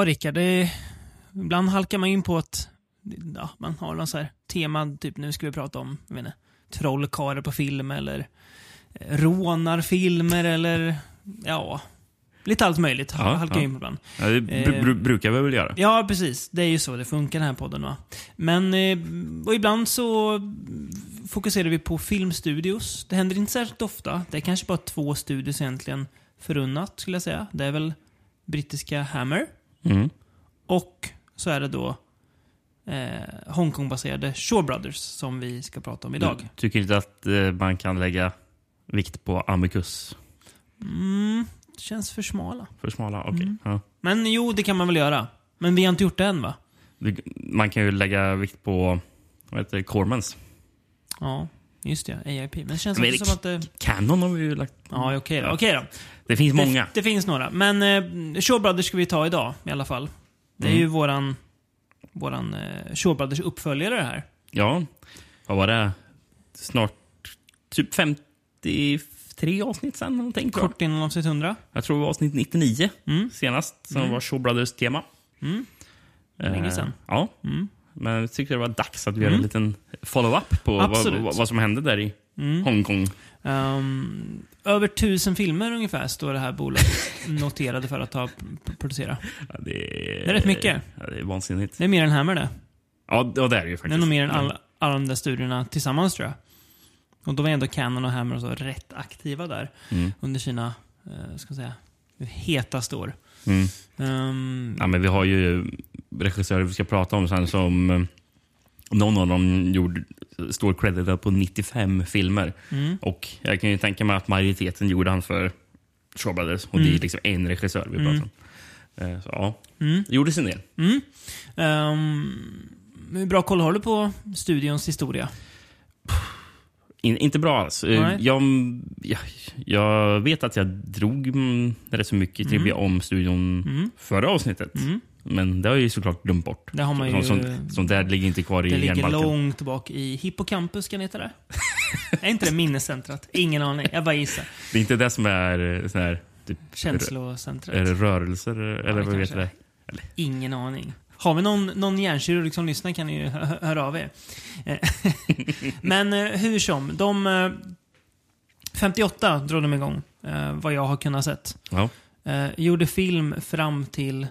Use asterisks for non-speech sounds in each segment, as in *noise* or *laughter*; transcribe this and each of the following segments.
Ja, Rickard, det, ibland halkar man in på att ja, man har någon så här tema, typ nu ska vi prata om, jag vet inte, trollkarlar på film eller eh, rånarfilmer eller ja, lite allt möjligt Ja, halkar ja. in på ibland. Ja, det br- Eh. br- brukar vi väl göra. Ja, precis. Det är ju så det funkar den här podden. Va? Men eh, och ibland så fokuserar vi på filmstudios. Det händer inte särskilt ofta. Det är kanske bara två studios egentligen förunnat, skulle jag säga. Det är väl brittiska Hammer Mm. och så är det då eh, Hongkong-baserade Shaw Brothers som vi ska prata om idag. Du tycker inte att eh, man kan lägga vikt på Amicus? Mm, känns för smala. För smala? Okej. Mm. Ja. Men jo, det kan man väl göra. Men vi har inte gjort det än, va? Man kan ju lägga vikt på vad heter det, Cormans. Ja, just det. AIP. Men det känns Men också som att det... Canon har vi ju lagt... Ja, okej då. Okej då. Det finns många. Det, finns några. Men eh, Shaw Brothers ska vi ta idag i alla fall. Det är Mm. ju våran, våran eh, Shaw Brothers uppföljare det här. Ja, vad var det? Snart typ 53 avsnitt sen någonting. Kort innan avsnitt 100. Jag tror det var avsnitt 99 Mm. senast som Mm. var Shaw Brothers tema. Mm. Länge Eh, sedan. Ja, Mm. Men jag tyckte det var dags att vi gör Mm. en liten follow-up på vad, vad, som hände där i Mm. Hongkong. Ehm, över tusen filmer ungefär står det här bolaget *laughs* noterade för att ha p- producera. Ja, det, är, Det är rätt mycket. Ja, det är vansinnigt. Det är mer än Hammer det. Ja, det är det ju faktiskt. Det är nog mer än alla, alla de där studierna tillsammans tror jag. Och då var ändå Canon och Hammer och så rätt aktiva där Mm. under sina, eh, ska säga, hetaste år. Mm. Ehm, Ja, men vi har ju regissörer vi ska prata om sen som eh, någon av dem gjorde, står creditad på 95 filmer. mm. Och jag kan ju tänka mig att majoriteten gjorde han för Shaw Brothers. Och det Mm. är liksom en regissör vi pratar om. Eh, Så ja, Mm. det gjordes en del. Mm. Ehm, hur bra koll har du på studions historia? In, inte bra alls. Eh. Jag, jag, jag vet att jag drog mm, rätt så mycket trivia om studion Mm. förra avsnittet. Mm. Men det har jag ju såklart glömt bort. Det har man ju... Sånt, sånt, sånt där ligger inte kvar i det ligger hjärnbalken. långt bak i hippocampus, kan det heta det? *laughs* är inte det minnescentrat? Ingen aning. Jag bara gissar. Det är inte det som är eh, sån här, typ, Känslocentrat. är det rörelser eller det vad kanske det? Ingen aning. Har vi någon, någon hjärnkirurg som lyssnar kan ni ju hö- höra av er. Eh, *laughs* Men eh, hur som, de... eh, 58 drog de igång, eh, vad jag har kunnat sett. Ja. Eh, gjorde film fram till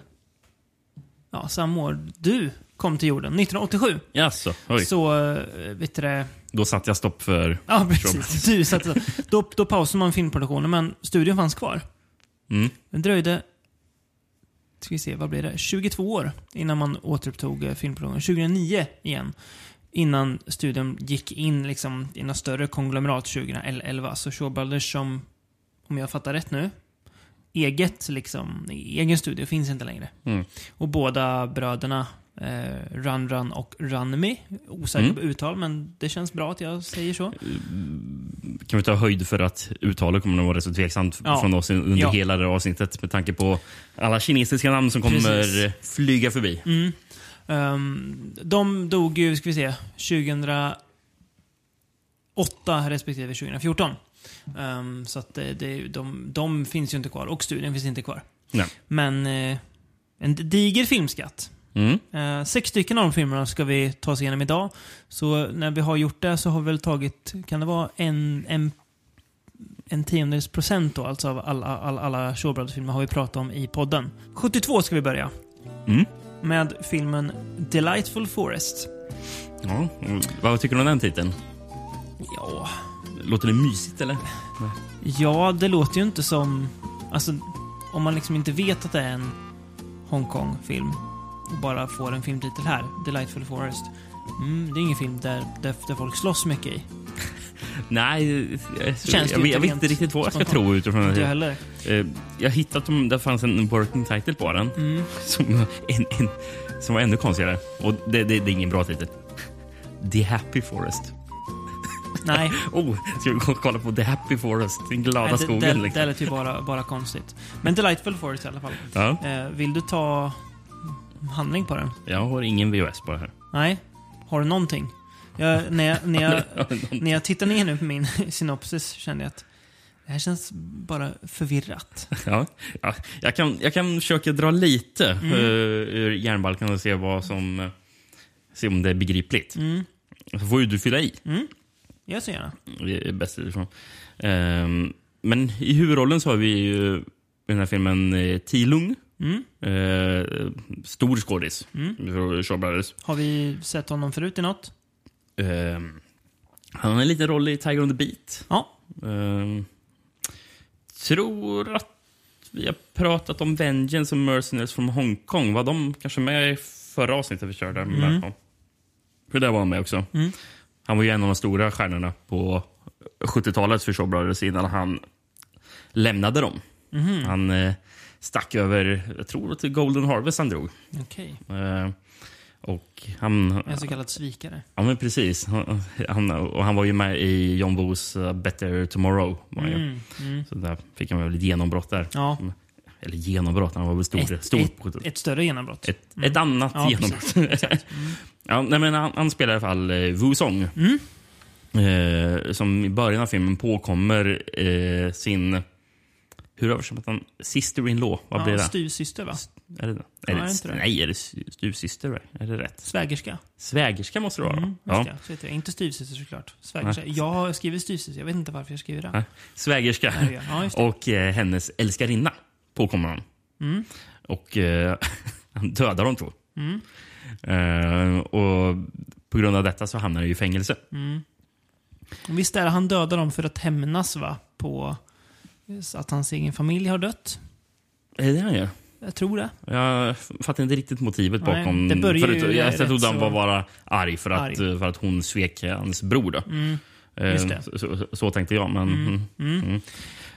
ja, samma år du kom till jorden, 1987. Jaså, oj. Så, eh, vet du det... Då satte jag stopp för... Ja, precis. Du satte, då, då pausade man filmproduktionen, men studion fanns kvar. Mm. Det dröjde, ska vi se, vad blir det? 22 år innan man återupptog eh, filmproduktionen. 2009 igen. Innan studion gick in liksom, i något större konglomerat 2011. Så Shaw Brothers som, om jag fattar rätt nu, eget liksom, egen studio finns inte längre. Mm. Och båda bröderna, eh, Run Run och Run Me, osäker Mm. på uttal, men det känns bra att jag säger så. Kan vi ta höjd för att uttalet kommer att vara rätt så tveksamt Ja. från oss under Ja. hela det här avsnittet med tanke på alla kinesiska namn som kommer Precis. flyga förbi. Mm. Ehm, de dog ju, ska vi se, 2008 respektive 2014. Ehm, så att det, det, de, de finns ju inte kvar och studien finns inte kvar. Nej. Men eh, en diger filmskatt. Mm. Eh, sex stycken av de filmerna ska vi ta oss igenom idag. Så när vi har gjort det så har vi väl tagit, kan det vara en, en, en tiondels procent då, alltså av alla, alla, alla Shaw Brothers-filmer har vi pratat om i podden. 72 ska vi börja. Mm. Med filmen Delightful Forest. Ja. Vad tycker du om den titeln? Ja, Låter det mysigt eller? ja det låter ju inte som... Alltså, om man liksom inte vet att det är en Hongkong-film och bara får en filmtitel här, Delightful Forest. Mm, det är ingen film där, där, där folk slåss mycket i. *laughs* Nej, jag, Känns jag, jag, inte vet inte riktigt vad jag ska tro utifrån Inte jag det. heller. Eh, Jag hittade att det fanns en working title på den Mm. *laughs* som, en, en, som var ännu konstigare. Och det, det, det är ingen bra titel. The Happy Forest. *laughs* Nej, Oh, ska vi gå och kolla på The Happy Forest? Den glada nej det, skogen. det, liksom. det lät ju bara, bara konstigt. Men Delightful Forest i alla fall. Ja, Eh, vill du ta handling på den? jag har ingen VHS på det här. Nej? Har du någonting? Jag, när, jag, när, jag, *laughs* när jag tittar ner nu på min *laughs* synopsis kände jag att Det här känns bara förvirrat. *laughs* Ja, ja, jag, kan, jag kan försöka dra lite Mm. eh, ur järnbalken och se vad som... eh, se om det är begripligt. Mm. Så får ju du fylla i. Jag så gärna. Det är bäst utifrån. Ehm, men i huvudrollen så har vi ju i den här filmen eh, Ti Lung. Mm. Eh, stor skådis. Mm. Shaw Brothers. Har vi sett honom förut i något? Ehm, han har en liten roll i Tiger on the Beat. Ja. Ehm, tror att vi har pratat om Vengeance och Mercenaries från Hongkong. Var de kanske med i förra avsnittet vi körde? Ja. För där var han med också. Mm. Han var ju en av de stora stjärnorna på 70-talet för Shaw Brothers innan han lämnade dem. Mhm. Han eh, stack över, jag tror till Golden Harvest han drog. Okej. Eh, och han, En så kallad svikare. Ja, men precis. Han, och han var ju med i John Woos uh, Better Tomorrow. Var. Mm. Mm. Så där fick han väl ett genombrott där. Ja. Eller genombrott, han var väl stor. Ett, stor ett, ett större genombrott. ett, ett annat Ja, genombrott. *laughs* Mm. ja, nej, men han, han spelar i alla fall eh, Wu Song. Mm. Eh, som i början av filmen påkommer eh, sin... Hur översätter man Sister-in-law? Vad blir Ja, det? styvsyster va? Är det, är Ja, det, är det inte det? Nej, är det styvsyster? Är det rätt? Svägerska. Svägerska måste det vara. Mm, ja. det. Inte styvsyster såklart. Svägerska. Jag har skrivit styvsyster. Jag vet inte varför jag skriver det. Nej. Svägerska. Ja. Och eh, hennes älskarinna påkommer han. Mm. Och eh, *laughs* han dödar de två. Mm. Eh, och på grund av detta så hamnar han i fängelse. Mm. Visst är det han dödar dem för att hämnas va? På att hans egen familj har dött? Är det det han gör? Jag tror det. Jag fattar inte riktigt motivet Nej, bakom... det börjar ju förut, jag trodde han var bara arg för att, Arg. för att hon svek hans bror. Då. Mm. Eh, just det. Så, så, så tänkte jag. Men, mm. Mm. Mm.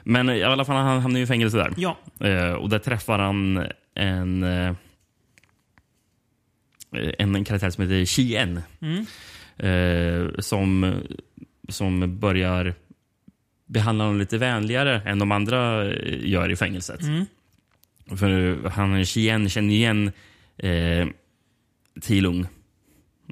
men i alla fall, han hamnar i fängelse där. Ja. Eh, och där träffar han en, eh, en karaktär som heter Chien. Mm. Som, som börjar behandla honom lite vänligare än de andra eh, gör i fängelset. Mm. För han Chien känner igen eh, Tilung.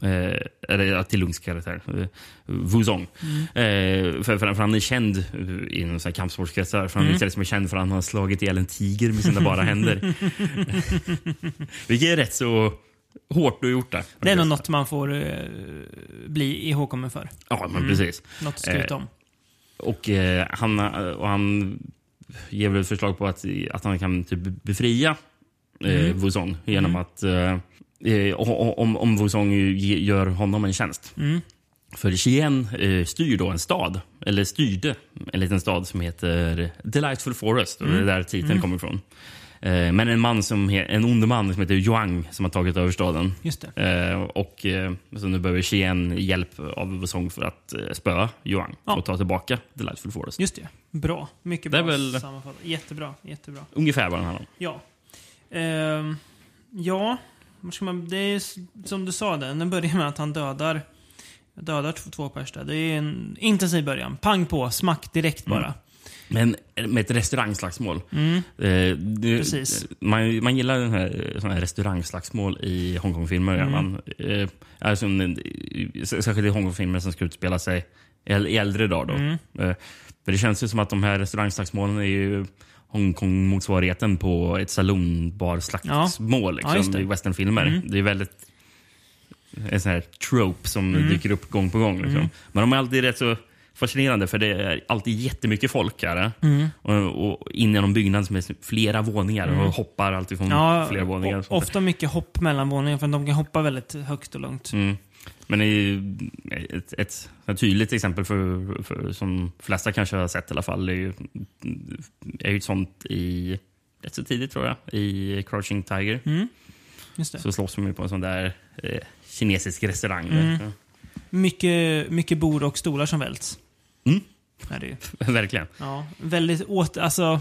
Eh, eller ja, Tilungs karaktär. Eh, Wuzong. Mm. Eh, för, för, för han är känd eh, inom så här kampsportskretsar. För han Mm. är istället som är känd för att han har slagit ihjäl en tiger med sina bara händer. *laughs* Vilket är rätt så hårt du gjort det. Det är nog något man får eh, bli ihågkommen för. Ja, men Mm. precis. Något att skryta Eh, om. Och, eh, han, och han ger väl ett förslag på att, att han kan typ befria eh, Mm. Wuzong genom Mm. att eh, eh, om, om Wuzong gör honom en tjänst. Mm. För Chien eh, styr då en stad, eller styrde en liten stad som heter Delightful Forest. Och Det är där titeln Mm. kommer ifrån. Eh, men en man som en ond man som heter Yuang som har tagit över staden. Just det. Eh, och eh, så nu behöver Chien hjälp av Wuzong för att spöa Yuang Ja. och ta tillbaka Delightful Forest. Just det. Bra. Mycket bra väl- sammanfattat. Jättebra. Jättebra. Ungefär vad den handlar om. Ja. Ehm, ja, det är som du sa, den börjar med att han dödar Dödar två, två pers där. Det är en intensiv början. Pang på, smack direkt bara. Men med ett restaurangslagsmål. Mm. Eh, det, Precis. Man, man gillar den här, här restaurangslagsmål i Hongkongfilmer. Mm. Man, eh, alltså, en- särskilt i Hongkongfilmer som ska utspela sig i äl- i äldre dagar. Då. Mm. Eh, för det känns ju som att de här restaurangslagsmålen är ju Hongkong-motsvarigheten på ett salonbarslagsmål Ja, liksom, det. i westernfilmer. Mm. Det är väldigt en sån här trope som Mm. dyker upp gång på gång. Liksom. Mm. Men de är alltid rätt så fascinerande för det är alltid jättemycket folk här. Mm. Och, och in i någon byggnad som är flera våningar Mm. och hoppar alltid från Ja, flera våningar. och ofta mycket hopp mellan våningar för de kan hoppa väldigt högt och långt. Mm. Men det är ju ett, ett, ett tydligt exempel för, för, som flesta kanske har sett i alla fall är ju, är ju ett sånt i rätt så tidigt tror jag, i Crouching Tiger. Mm. Just det. Så slåss de ju på en sån där eh, kinesisk restaurang. Mm. Mycket, mycket bord och stolar som välts. Mm. Är det ju. *laughs* Verkligen. Ja, väldigt åt... Alltså,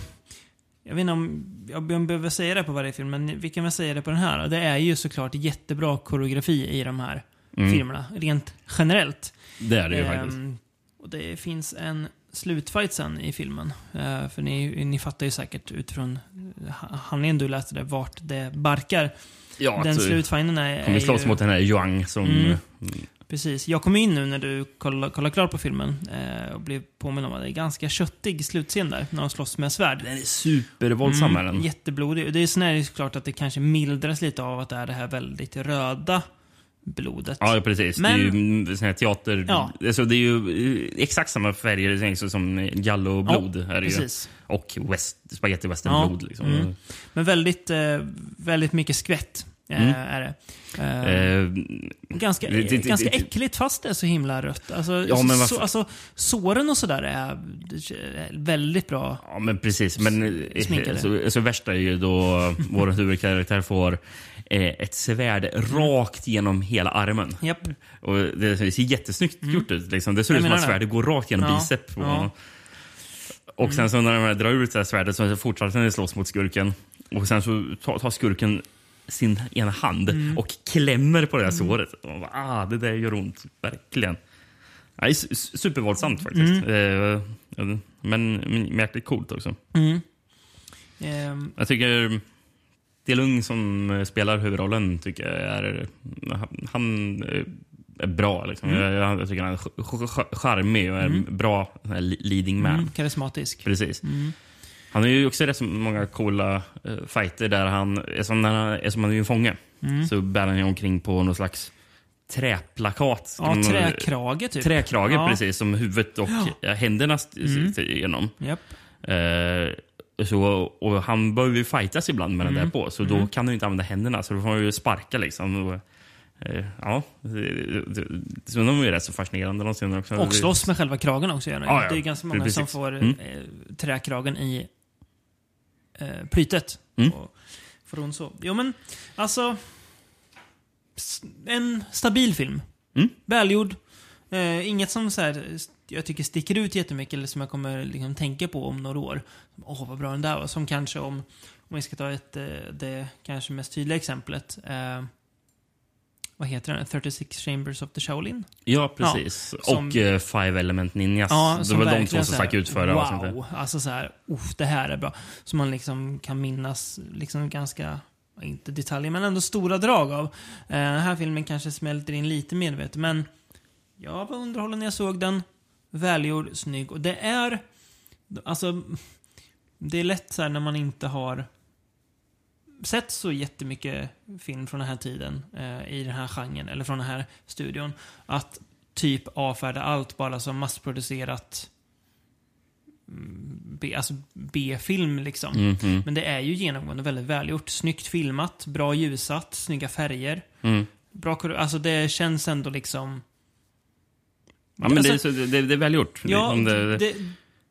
jag vet inte om jag behöver säga det på varje film, men vi kan väl säga det på den här. Det är ju såklart jättebra koreografi i de här Mm. filmerna, rent generellt. Det är det ju Ehm, faktiskt. och det finns en slutfight sen i filmen. Eh, för ni, ni fattar ju säkert utifrån uh, handlingen du läste där, vart det barkar. Ja, Den alltså, slutfighten är, kommer slåss mot den här Yuang som... Mm. Precis. Jag kom in nu när du kollade, kollade klart på filmen eh, och blev påminn om att det är ganska köttig slutscen där, när de slåss med svärd. Den är supervåldsam. är den. Jätteblodig. Det är är det såklart att det kanske mildras lite av att det är det här väldigt röda blodet. Ja, precis. Men- det är ju sån här teater... Ja. Alltså, det är ju eh, exakt samma färger som Gallo-blod. Ja, här är ju. Precis. Och west, spaghetti western-blod. Liksom. Mm. Men väldigt, eh, väldigt mycket skvätt eh, Mm. är det. Eh, Eh, ganska, ganska äckligt fast det är så himla rött. Alltså, Ja, men så, alltså, såren och sådär är väldigt bra. Ja, men precis. Men eh, så, så värsta är ju då *laughs* vår huvudkaraktär får eh, ett svärd rakt genom hela armen. Japp. Och det ser jättesnyggt gjort ut. Liksom. Det ser ut som att det. svärdet går rakt genom Ja. bicep. på Ja. Och sen så när de drar ut här svärdet så fortsätter den slåss mot skurken. Och sen så tar skurken sin ena hand Mm. och klämmer på det här såret. Och bara, ah, det där gör ont. Verkligen. Ja, det är su- su- supervåldsamt faktiskt. Eh, ja, men, men jäkligt coolt också. Mm. Ehm, Jag tycker Delung som eh, spelar huvudrollen tycker jag är, han eh, är bra. Liksom. Jag, jag tycker han är ch- ch- charmig och är en bra li- leading man. mm, karismatisk. Precis. Han har ju också rätt så många coola uh, fighter där han, eftersom han, är- eftersom han är ju en fånge, så bär han ju omkring på någon slags träplakat. Ja, man- träkrage typ. Träkrage, Ja. precis. Som huvudet och ja. händerna st- st- genom. Japp. Eh, så, och han behöver ju fightas ibland med den där på, så då kan han ju inte använda händerna. Så då får han ju sparka liksom. Och, eh, ja, så de är ju rätt så fascinerande de också. Och slåss med själva kragen också. Gör. Ja, ja. det är ganska många Precis. som får Mm. eh, träkragen i eh, plytet. Mm. Och får hon så. Jo men, alltså. En stabil film. Mm. Välgjord. Eh, inget som så här, jag tycker sticker ut jättemycket eller som jag kommer liksom tänka på om några år. Åh, vad bra den där var. Som kanske om, om vi ska ta ett, eh, det kanske mest tydliga exemplet. Eh, vad heter den? 36 Chambers of the Shaolin? Ja, precis. som- och eh, Five Element Ninjas. Ja, det var de två som stack ut för det avsnittet. Wow! Alltså så här, uff, det här är bra. Som man liksom kan minnas liksom ganska, inte detaljer, men ändå stora drag av. Eh, den här filmen kanske smälter in lite medvetet, men jag var underhållen när jag såg den. Välgjord, snygg. Och det är, alltså, det är lätt så här när man inte har sett så jättemycket film från den här tiden eh, i den här genren, eller från den här studion, att typ avfärda allt bara som massproducerat mm, B, alltså B-film liksom. Mm, mm, Men det är ju genomgående väldigt välgjort. Snyggt filmat, bra ljusat, snygga färger. mm. Bra Alltså det känns ändå liksom... Ja, men det, är Alltså, så, det, det är väl gjort. Ja, Liksom det, det,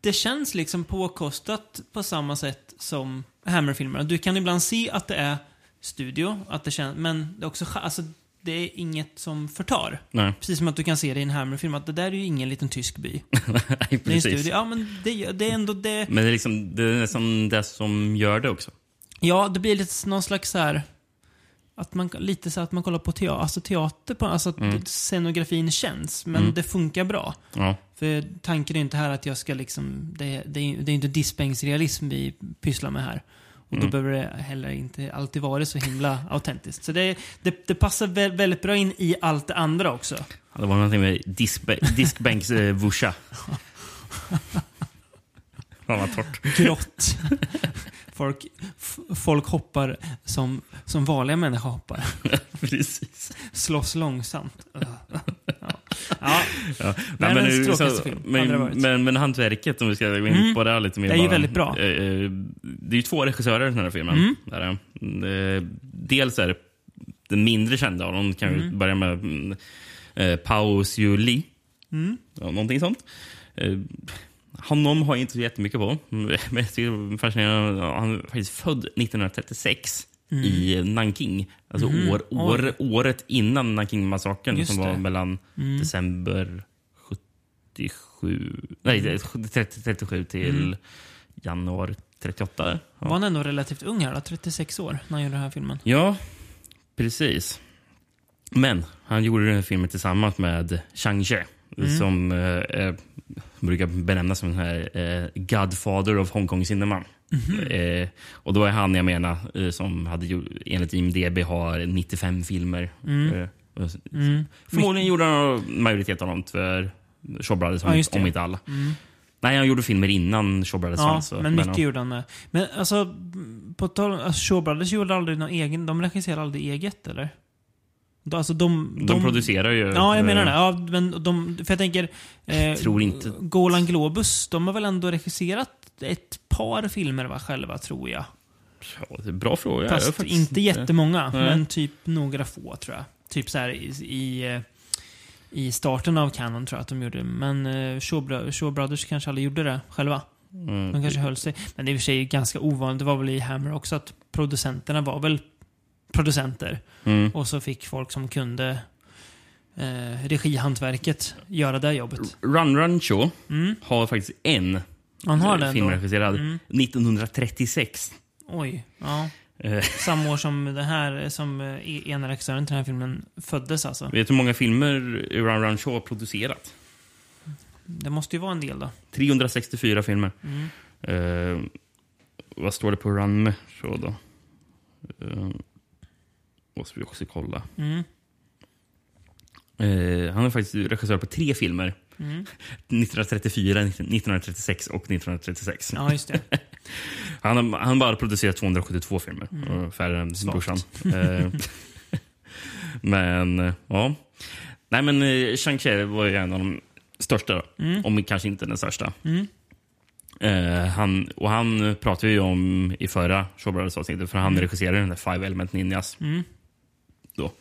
det känns liksom påkostat på samma sätt som Hammer-filmerna. Du kan ibland se att det är studio, att det känns, men det är också alltså, det är inget som förtar. Nej, Precis som att du kan se det i en Hammer-film, att det där är ju ingen liten tysk by. Nej, *laughs* Det är en precis. studio. Ja, men det, det är ändå det. Men det är, liksom, det är nästan det som gör det också. Ja, det blir lite någon slags så här... Att man, lite så att man kollar på teater, alltså teater på, alltså att Mm. scenografin känns, men Mm. det funkar bra. Ja. För tanken är inte här att jag ska liksom, det, det, är- det är inte dispensrealism vi pysslar med här. Och då Mm. behöver det heller inte alltid vara så himla autentiskt. Så det, det, det passar vä- väldigt bra in i allt det andra också. Det var någonting med diskba- diskbänks eh, vusha. Fan *laughs* vad torrt. Grått. Folk, folk hoppar som, som vanliga människor hoppar. *laughs* Precis. Slåss långsamt. *laughs* ja. Ja. Ja. Världens nu- tråkigaste film, det Men, men, men hantverket, om vi ska gå in Mm. på det här lite mer. Det är ju bara. väldigt bra. Eh, eh, Det är ju två regissörer i den här filmen. Mm. Där, eh, dels är det den mindre kända av dem. kan vi Mm. börja med mm, eh, Pao Xiu Li. Mm. Ja, någonting sånt. Eh, honom har jag inte så jättemycket på. Men *laughs* jag tycker fascinerande. Han är faktiskt född 1936 i Nanking. Alltså Mhm. år, år, året innan Nanking-massakern som var det. mellan Mm. december 77... Nej, det är 30, 37 till Mm. Januari 38. Var Ja. han ändå relativt ung här då? 36 år, när han gjorde den här filmen. ja, precis. Men han gjorde den här filmen tillsammans med Chang Che Mm. som eh, eh, brukar benämnas som den här eh, Godfather of Hongkong cinema. Mhm. Eh, och då är han, jag menar, eh, som hade, enligt IMDB har 95 filmer. Mm. Eh, Mm. Förmodligen gjorde han majoritet av dem för Shaw Brothers, Ja, om inte alla. Nej, han gjorde filmer innan Shaw Brothers Ja, fanns. så- men mycket gjorde han med. Men alltså, på tal alltså, Shaw Brothers gjorde aldrig någon egen, de regisserade aldrig eget eller? De, alltså de, De, producerar ju... Ja, jag menar eh, det. Ja, men de, för jag tänker... Eh, tror inte- Golan Globus, de har väl ändå regisserat ett par filmer va, själva, tror jag. Ja, det är en bra fråga. Jag Fast faktiskt inte jättemånga, Nej. men typ några få tror jag. Typ så här i, i, eh, i starten av Canon tror jag att de gjorde. Men eh, Shaw, Bro- Shaw Brothers kanske aldrig gjorde det själva. Mm. De kanske höll sig. Men det är i och för sig ganska ovanligt. Det var väl i Hammer också att producenterna var väl producenter. Mm. Och så fick folk som kunde eh, regihantverket göra det jobbet. Run Run Show Mm. har faktiskt en Man har den film då. regisserad. Mm. 1936. Oj. Ja. Eh, *laughs* Samma år som den här, som eh, ena regissören till den här filmen föddes alltså. vet du hur många filmer Run Run Show har producerat? Det måste ju vara en del då. 364 filmer. Mm. Eh, vad står det på Run Show då? Uh, måste vi också kolla. Mm. Eh, han är faktiskt regissör på tre filmer. Mm. *laughs* 1934, 1936 och 1936. Ja, just det. *laughs* Han har, han bara producerat 272 filmer. Mm. Färre än brorsan. Eh, *laughs* men, eh, ja. Nej, men eh, Shang-Chi var ju en av de största. Då. Mm. Om kanske inte den största. Mm. Eh, han, och han pratade vi om i förra Shaw Brothers-avsnittet, för han Mm. regisserade den där Five Element Ninjas. Mm. Då.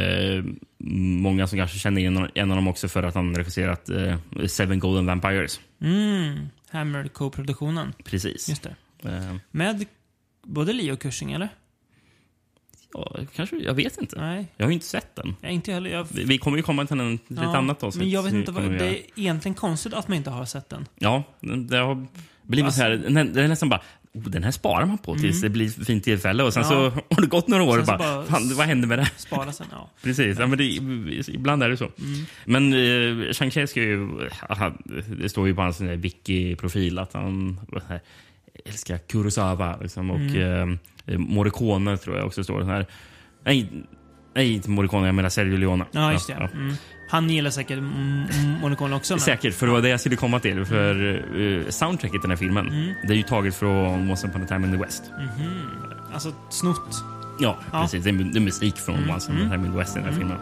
Eh, många som kanske känner igen en av dem också för att han regisserat eh, Seven Golden Vampires. Mm. Hammer Co-produktionen. Precis. Just det. Eh, Med både Lee och Cushing, eller? ja, kanske, jag vet inte. Nej, Jag har ju inte sett den. jag inte heller. Jag, Vi, vi kommer ju komma till en, till ett Ja, annat avsnitt. Men jag vet inte vad, det är egentligen konstigt att man inte har sett den. Ja, det har blivit Alltså- så här. den- Det är nästan bara, oh, den här sparar man på tills det blir fint tillfälle. Och sen Mm. Ja. så har det gått några år och bara, bara- fan, vad hände med det? Spara sen, ja. *laughs* Precis, ja, men det, ibland är det så. Mm. Men eh, ska ju... det står ju på hans där wiki-profil att han här, älskar Kurosawa. Liksom, och Mm. eh, Morricone tror jag också står. Här. Nej, nej, inte Morricone, jag menar Sergio Leone. Ja, just det. Ja, Mm. Han gillar säkert mm, mm, Morricone också. Men... Säkert, för det var det jag skulle komma till. För uh, soundtracket i den här filmen, Mm. det är ju taget från Once upon a time in the West. Mhm. Alltså snott. Ja, Ja. precis. Det är, musik från Mm, Once upon a time in the West i den här Mm. filmen.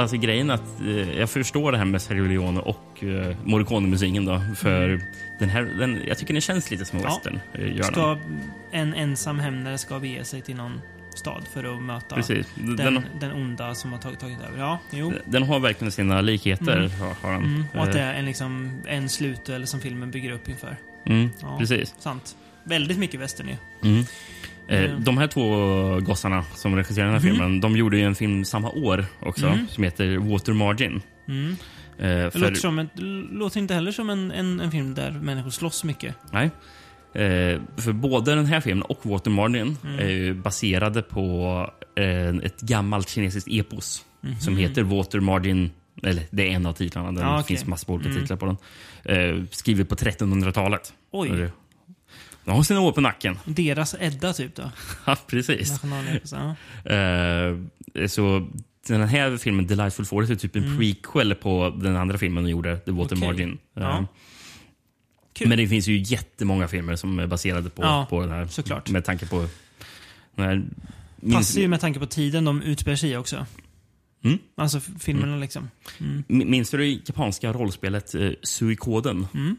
Alltså grejen att eh, jag förstår det här med Sergio Leone och eh, Morricone-musiken då. För den här, den, jag tycker den känns lite som en Ja. western. eh. Ska en ensam hämnare ska bege sig till någon stad för att möta Precis. den, Den, den onda som har tagit, tagit över. Ja, jo. den har verkligen sina likheter. Mm. Har, den. Mm. Och att det Eh, är en, liksom, en slutduell som filmen bygger upp inför. mm, Ja. Precis. Sant. Väldigt mycket western ju. Mm. Mm. de här två gossarna som regisserar den här Mhm. filmen, de gjorde ju en film samma år också Mm. som heter Water Margin. Mm. Eh, för, låter, som en, låter inte heller som en, en, en film där människor slåss mycket. Nej. Eh, för både den här filmen och Water Margin Mm. är baserade på eh, ett gammalt kinesiskt epos Mhm. som heter Water Margin. Eller det är en av titlarna. Det Ja, okej. finns massor av olika Mm. titlar på den. Eh, skrivet på 1300-talet. Oj. De har sina år på nacken. Deras Edda typ då? Ja, precis. Ja. Eh, så den här filmen, Delightful Forest, är typ en Mm. prequel på den andra filmen de gjorde, The Water Okej. Margin. Eh, Ja. Kul. Men det finns ju jättemånga filmer som är baserade på, Ja, på den här. såklart. Med tanke på... Den här, Passar ju med tanke på tiden de utspelar sig i också. Mm. Alltså filmerna liksom. Mm. minns du det japanska rollspelet eh, Suikoden? Mm.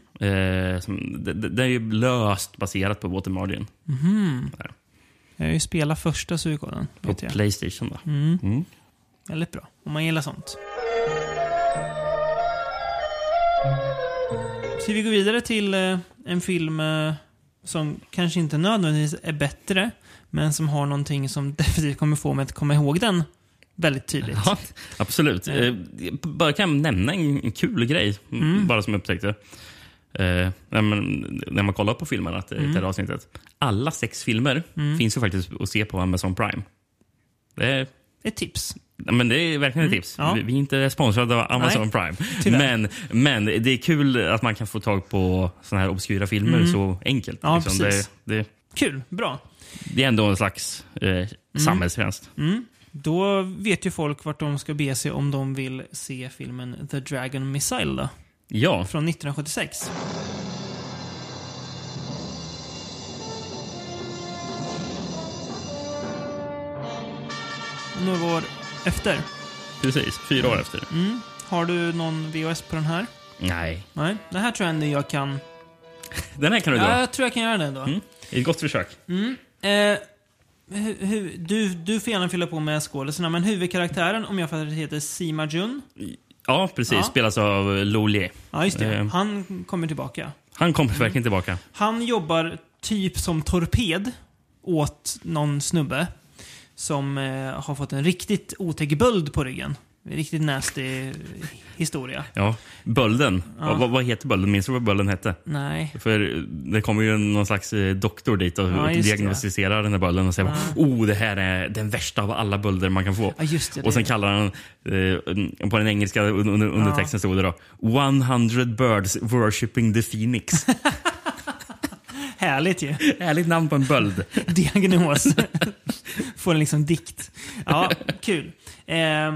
Eh, som, det, det är ju löst baserat på Water Margin. Mhm. Där. Jag har ju spelat första suikoden. På. Playstation. Då. Mm. Mm. Väldigt bra. Om man gillar sånt. Ska vi gå vidare till eh, en film eh, som kanske inte nödvändigtvis är bättre, men som har någonting som *laughs* definitivt kommer få mig att komma ihåg den väldigt tydligt. Ja, absolut. Eh. Eh, bara kan jag nämna en, kul grej, Mm. bara som jag upptäckte. eh, när, man, när man kollar på filmerna till Mm. det här avsnittet. Alla sex filmer finns ju faktiskt att se på Amazon Prime. Det är, Ett tips. men det är verkligen ett tips. ja. Vi, är inte sponsrade av Amazon Nej, Prime. tyvärr. Men, men det är kul att man kan få tag på såna här obskyra filmer så enkelt. Mm. Ja, liksom. precis. det, det, Kul, bra. det är ändå en slags eh, samhällstjänst. Då vet ju folk vart de ska be sig om de vill se filmen The Dragon Missile då, Ja, från 1976. Några år efter. precis. Fyra år efter. Mm. Har du någon VHS på den här? Nej. Nej, det här tror jag ändå jag kan... *laughs* Den här kan du dra. Ja, jag tror jag kan göra det ändå. Mm. Ett gott försök. Mm. Eh, hu, hu, du, du får gärna fylla på med skådisarna, men huvudkaraktären, om jag fattar det heter Sima Jun. Ja, precis. Ja. Spelas av Lolier. Ja, just det. Eh. Han kommer tillbaka. Han kommer verkligen tillbaka. Han jobbar typ som torped åt någon snubbe som eh, har fått en riktigt otäck böld på ryggen. Riktigt nasty historia. Ja. Bölden. Ja. Vad, vad heter bölden? Minns du vad bölden hette? Nej. För det kommer ju någon slags eh, doktor dit och, Ja, just det. diagnostiserar den här bölden och säger oh, det här är den värsta av alla bölder man kan få. Ja, just det. Och sen det. kallar han, eh, på den engelska under, under, undertexten stod det då 100 birds worshipping the phoenix. *laughs* Härligt ju. Härligt namn på en böld. *laughs* Diagnos. *laughs* Får en liksom dikt. Ja, kul. Eh,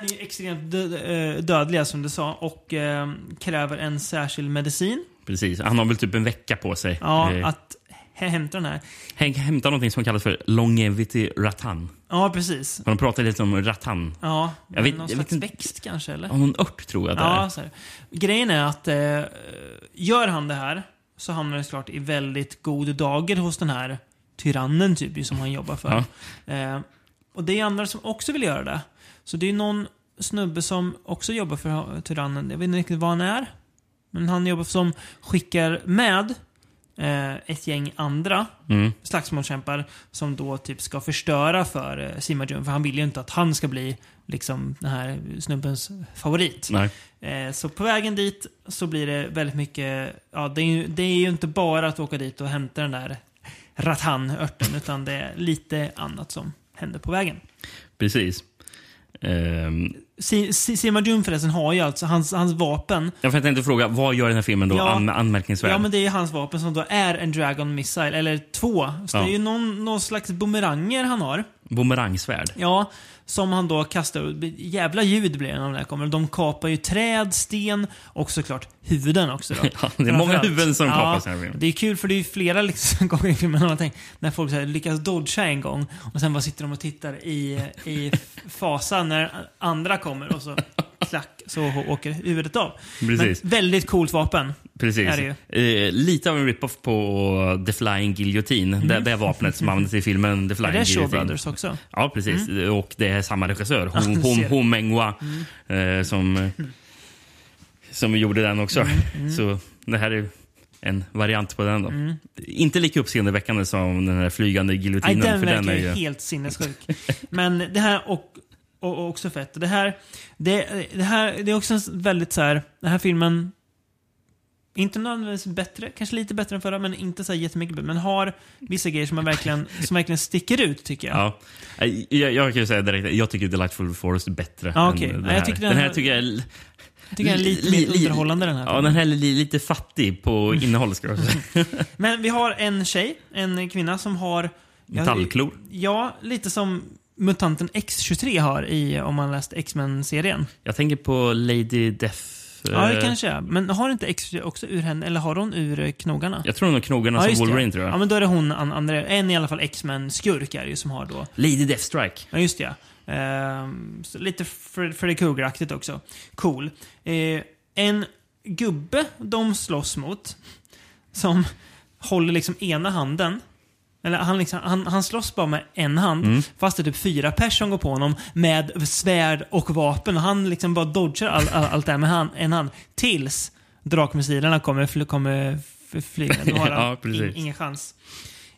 den är ju extremt dö eh, dödlig som du sa och eh, kräver en särskild medicin. Precis, han har väl typ en vecka på sig. Ja, Eh, att hä- hämta den här. Häm- Hämta någonting som kallas för longevity rattan. Ja, precis. De pratar lite om rattan. Ja, Jag vet- någon jag vet slags inte- växt kanske, eller? Ja, någon ört tror jag det Ja, är. så här. Grejen är att eh, gör han det här så hamnar det såklart i väldigt god dager hos den här tyrannen typ, som han jobbar för. Eh, och det är andra som också vill göra det. Så det är någon snubbe som också jobbar för tyrannen. Jag vet inte riktigt vad han är. Men han jobbar som skickar med eh, ett gäng andra Mm. slagsmålskämpar som då typ ska förstöra för eh, Simajun. För han vill ju inte att han ska bli liksom den här snubbens favorit. Eh, så på vägen dit så blir det väldigt mycket, ja det är ju, det är ju inte bara att åka dit och hämta den där rattan-örten utan det är lite annat som händer på vägen. Precis. Ehm, Si- Si- Simajun förresten har ju alltså, hans, hans vapen, jag tänkte fråga, vad gör den här filmen då Ja. an- anmärkningsvärd? ja men det är ju hans vapen som då är en Dragon Missile, eller två. Så Ja. det är ju någon, någon slags bumeranger han har. Bumerangsvärd. Ja, som han då kastar. Jävla ljud blir det när de där kommer. De kapar ju träd, sten och såklart huvuden också. Då. *laughs* Ja, det är många huvuden som ja, kapas den här. Det är kul för det är ju flera liksom *laughs* gånger i filmen när man tänker, när folk så här lyckas dodga en gång och sen bara sitter de och tittar i, i *laughs* fasa när andra kommer och så klack så åker huvudet av. Precis. Men väldigt coolt vapen. Precis. är det Eh, lite av en rip-off på The Flying Guillotine. Det, det är vapnet som används i filmen The Är Flying det Shaw Guillotine. Brothers också? Ja, precis. Och det är samma regissör, du Hom, ser. Hom Mengwa, eh, som, som gjorde den också. Så det här är en variant på den. då. Inte lika uppseendeväckande som den här flygande Nej, giljotinen. den för den verkar är ju... helt sinnessjuk. *laughs* Men det här och, och, och också fett. Det här, det, det här, det är också en väldigt så här, den här filmen, inte nödvändigtvis bättre, kanske lite bättre än förra, men inte så här jättemycket bättre. Men har vissa grejer som, är verkligen, *laughs* som verkligen sticker ut, tycker jag. Ja. Jag, jag kan ju säga direkt, jag tycker Delightful Forest är bättre Ja, än okej. den Ja, här. jag tycker den den här tycker jag är Jag tycker den är lite li- mer underhållande, den här Ja, den här är li- lite fattig på innehåll ska jag säga. *laughs* Men vi har en tjej, en kvinna som har... Metallklor. Ja, lite som mutanten X23 har i, om man läst X-Men-serien. Jag tänker på Lady Death. Ja, det eh, kanske är. Men har inte X23 också ur henne, eller har hon ur eh, knogarna? Jag tror hon har knogarna just som det. Wolverine tror jag. Ja, men då är det hon, an, andra, en i alla fall X-Men-skurk är det ju som har då. Lady Deathstrike. Ja, just det. ja. Så lite Fred- Freddy Krueger-aktigt också. Cool. Eh, en gubbe de slåss mot, som håller liksom ena handen. Eller han, liksom, han, han slåss bara med en hand, Mm. fast det är typ fyra personer som går på honom med svärd och vapen. Och han liksom bara dodgar all, all, allt det här med hand, en hand. Tills drakmissilerna kommer, kommer flyga. Då har *laughs* han Ja, ingen chans.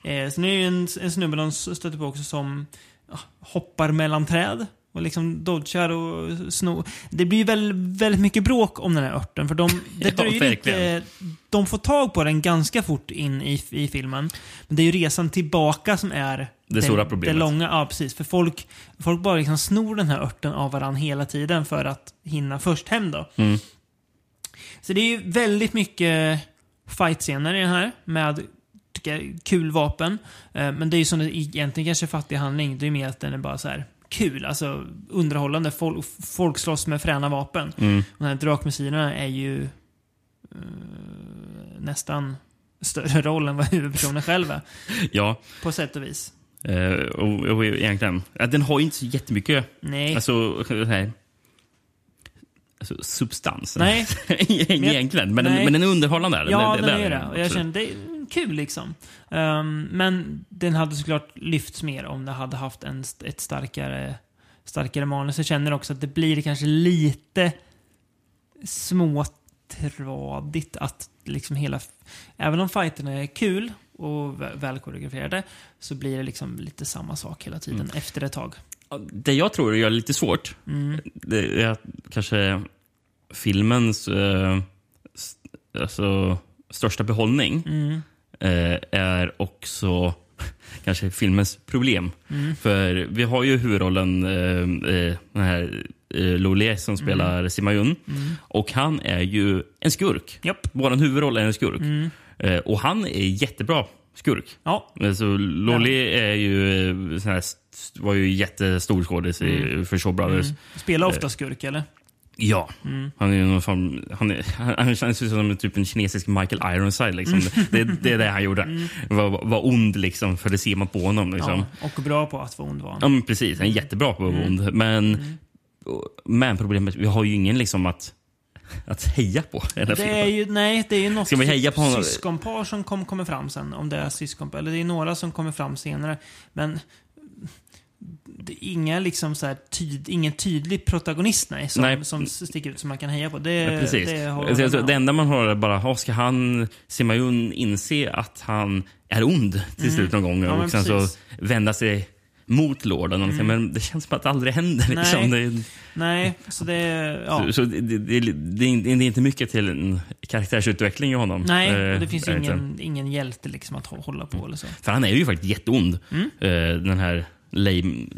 Eh, sen är det ju en, en snubbe de stöter på också som ja, hoppar mellan träd och liksom dodgar och snor. Det blir väldigt, väldigt mycket bråk om den här örten. För de, *laughs* det Ja, dröjer lite, de får tag på den ganska fort in i, i filmen. Men det är ju resan tillbaka som är Det stora problemet. Det långa, ja precis. För folk, folk bara liksom snor den här örten av varandra hela tiden för att hinna först hem då. Mm. Så det är ju väldigt mycket fight-scener i den här med tycker jag, kul vapen. Eh, Men det är ju som det egentligen kanske fattig handling. Det är mer att den är bara så här kul, alltså underhållande. Folk, folk slåss med fräna vapen. Mm. De här drakmissilerna är ju eh, nästan större roll än vad *laughs* huvudpersonen själv är. Ja, På sätt och vis. eh, och, och egentligen. Den har ju inte så jättemycket Nej. alltså, så här, alltså, substans. Nej. *laughs* egentligen. Men, Nej. den, men den är underhållande. Ja, det, den där är det. Jag kände, det kul liksom. Ehm, men den hade såklart lyfts mer om det hade haft en, ett starkare, starkare manus. Jag känner också att det blir kanske lite småtradigt att liksom hela... Även om fighterna är kul och vä- välkoreograferade så blir det liksom lite samma sak hela tiden Mm. efter ett tag. Det jag tror gör det lite svårt, Mm. det är kanske filmens eh, alltså, största behållning Mm. Eh, är också *laughs* kanske filmens problem. Mm. För vi har ju huvudrollen, eh, eh, den här Lolé som spelar Simayun. Mm. Och han är ju en skurk. Japp. Vår huvudroll är en skurk. Mm. Och han är jättebra skurk. Ja. Alltså, Lolé är ju, sån här, var ju jättestor skådis i för Shaw Brothers. Mm. Spelar ofta skurk, eller? Ja. Mm. Han är någon form, han, är, han, känns ju som typ en kinesisk Michael Ironside. Liksom. Det, det är det han gjorde. Var, var ond, liksom, för det ser man på honom. Liksom. Mm. Ja, och bra på att vara ond var han. Ja, men precis. Han är jättebra på att vara ond. Men, men problemet vi har ju ingen liksom att, att heja på. Det är ju, nej, det är ju något Ska vi heja på honom? syskonpar som kom, kommer fram sen. Om det är syskonpar. Eller det är några som kommer fram senare. Men inga liksom så här tyd, ingen tydlig protagonist nej, som, Nej. som sticker ut som man kan heja på. Det, Ja, precis. det Alltså, det enda man har är bara, ska han, Simayun, inse att han är ond till slut någon gång Mm. Ja, och sen så precis. vända sig mot Lorden. Mm. Men det känns som att det aldrig händer. Nej. Liksom. Det, Nej, så det... Ja. så, så det, det, det, är inte- mycket till en karaktärsutveckling i honom. Nej, Eh, och det finns ingen, ingen hjälte liksom att hå- hålla på eller så. För han är ju faktiskt jätteond. Mm. Eh, den här lej,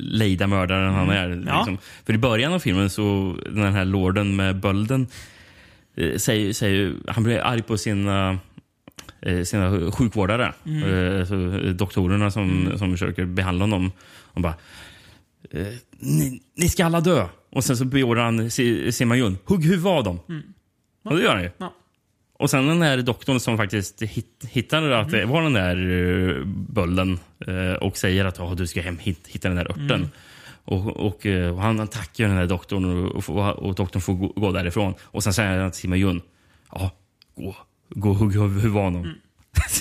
lejda mördaren han är. Mm. Ja. Liksom. För i början av filmen så, den här lorden med bölden, eh, säger, säger, han blir arg på sina eh, sina sjukvårdare, Mm. eh, så, eh, doktorerna som, som försöker behandla honom. Och bara, eh, ni, ni ska alla dö. Och sen så beordrar han Si- Simayun, hugg huvudet av dem. Och det gör han ju. Mm. Ja. Och sen den här doktorn som faktiskt hit, hittar att det var den där uh, bölden eh, och säger att oh, du ska hem hit, hitta den där örten. Och, och, eh, och han tackar den här doktorn och, och, och doktorn får gå, gå därifrån. Och sen säger han till Simayun, ja, gå, gå och hugg huvudet av honom.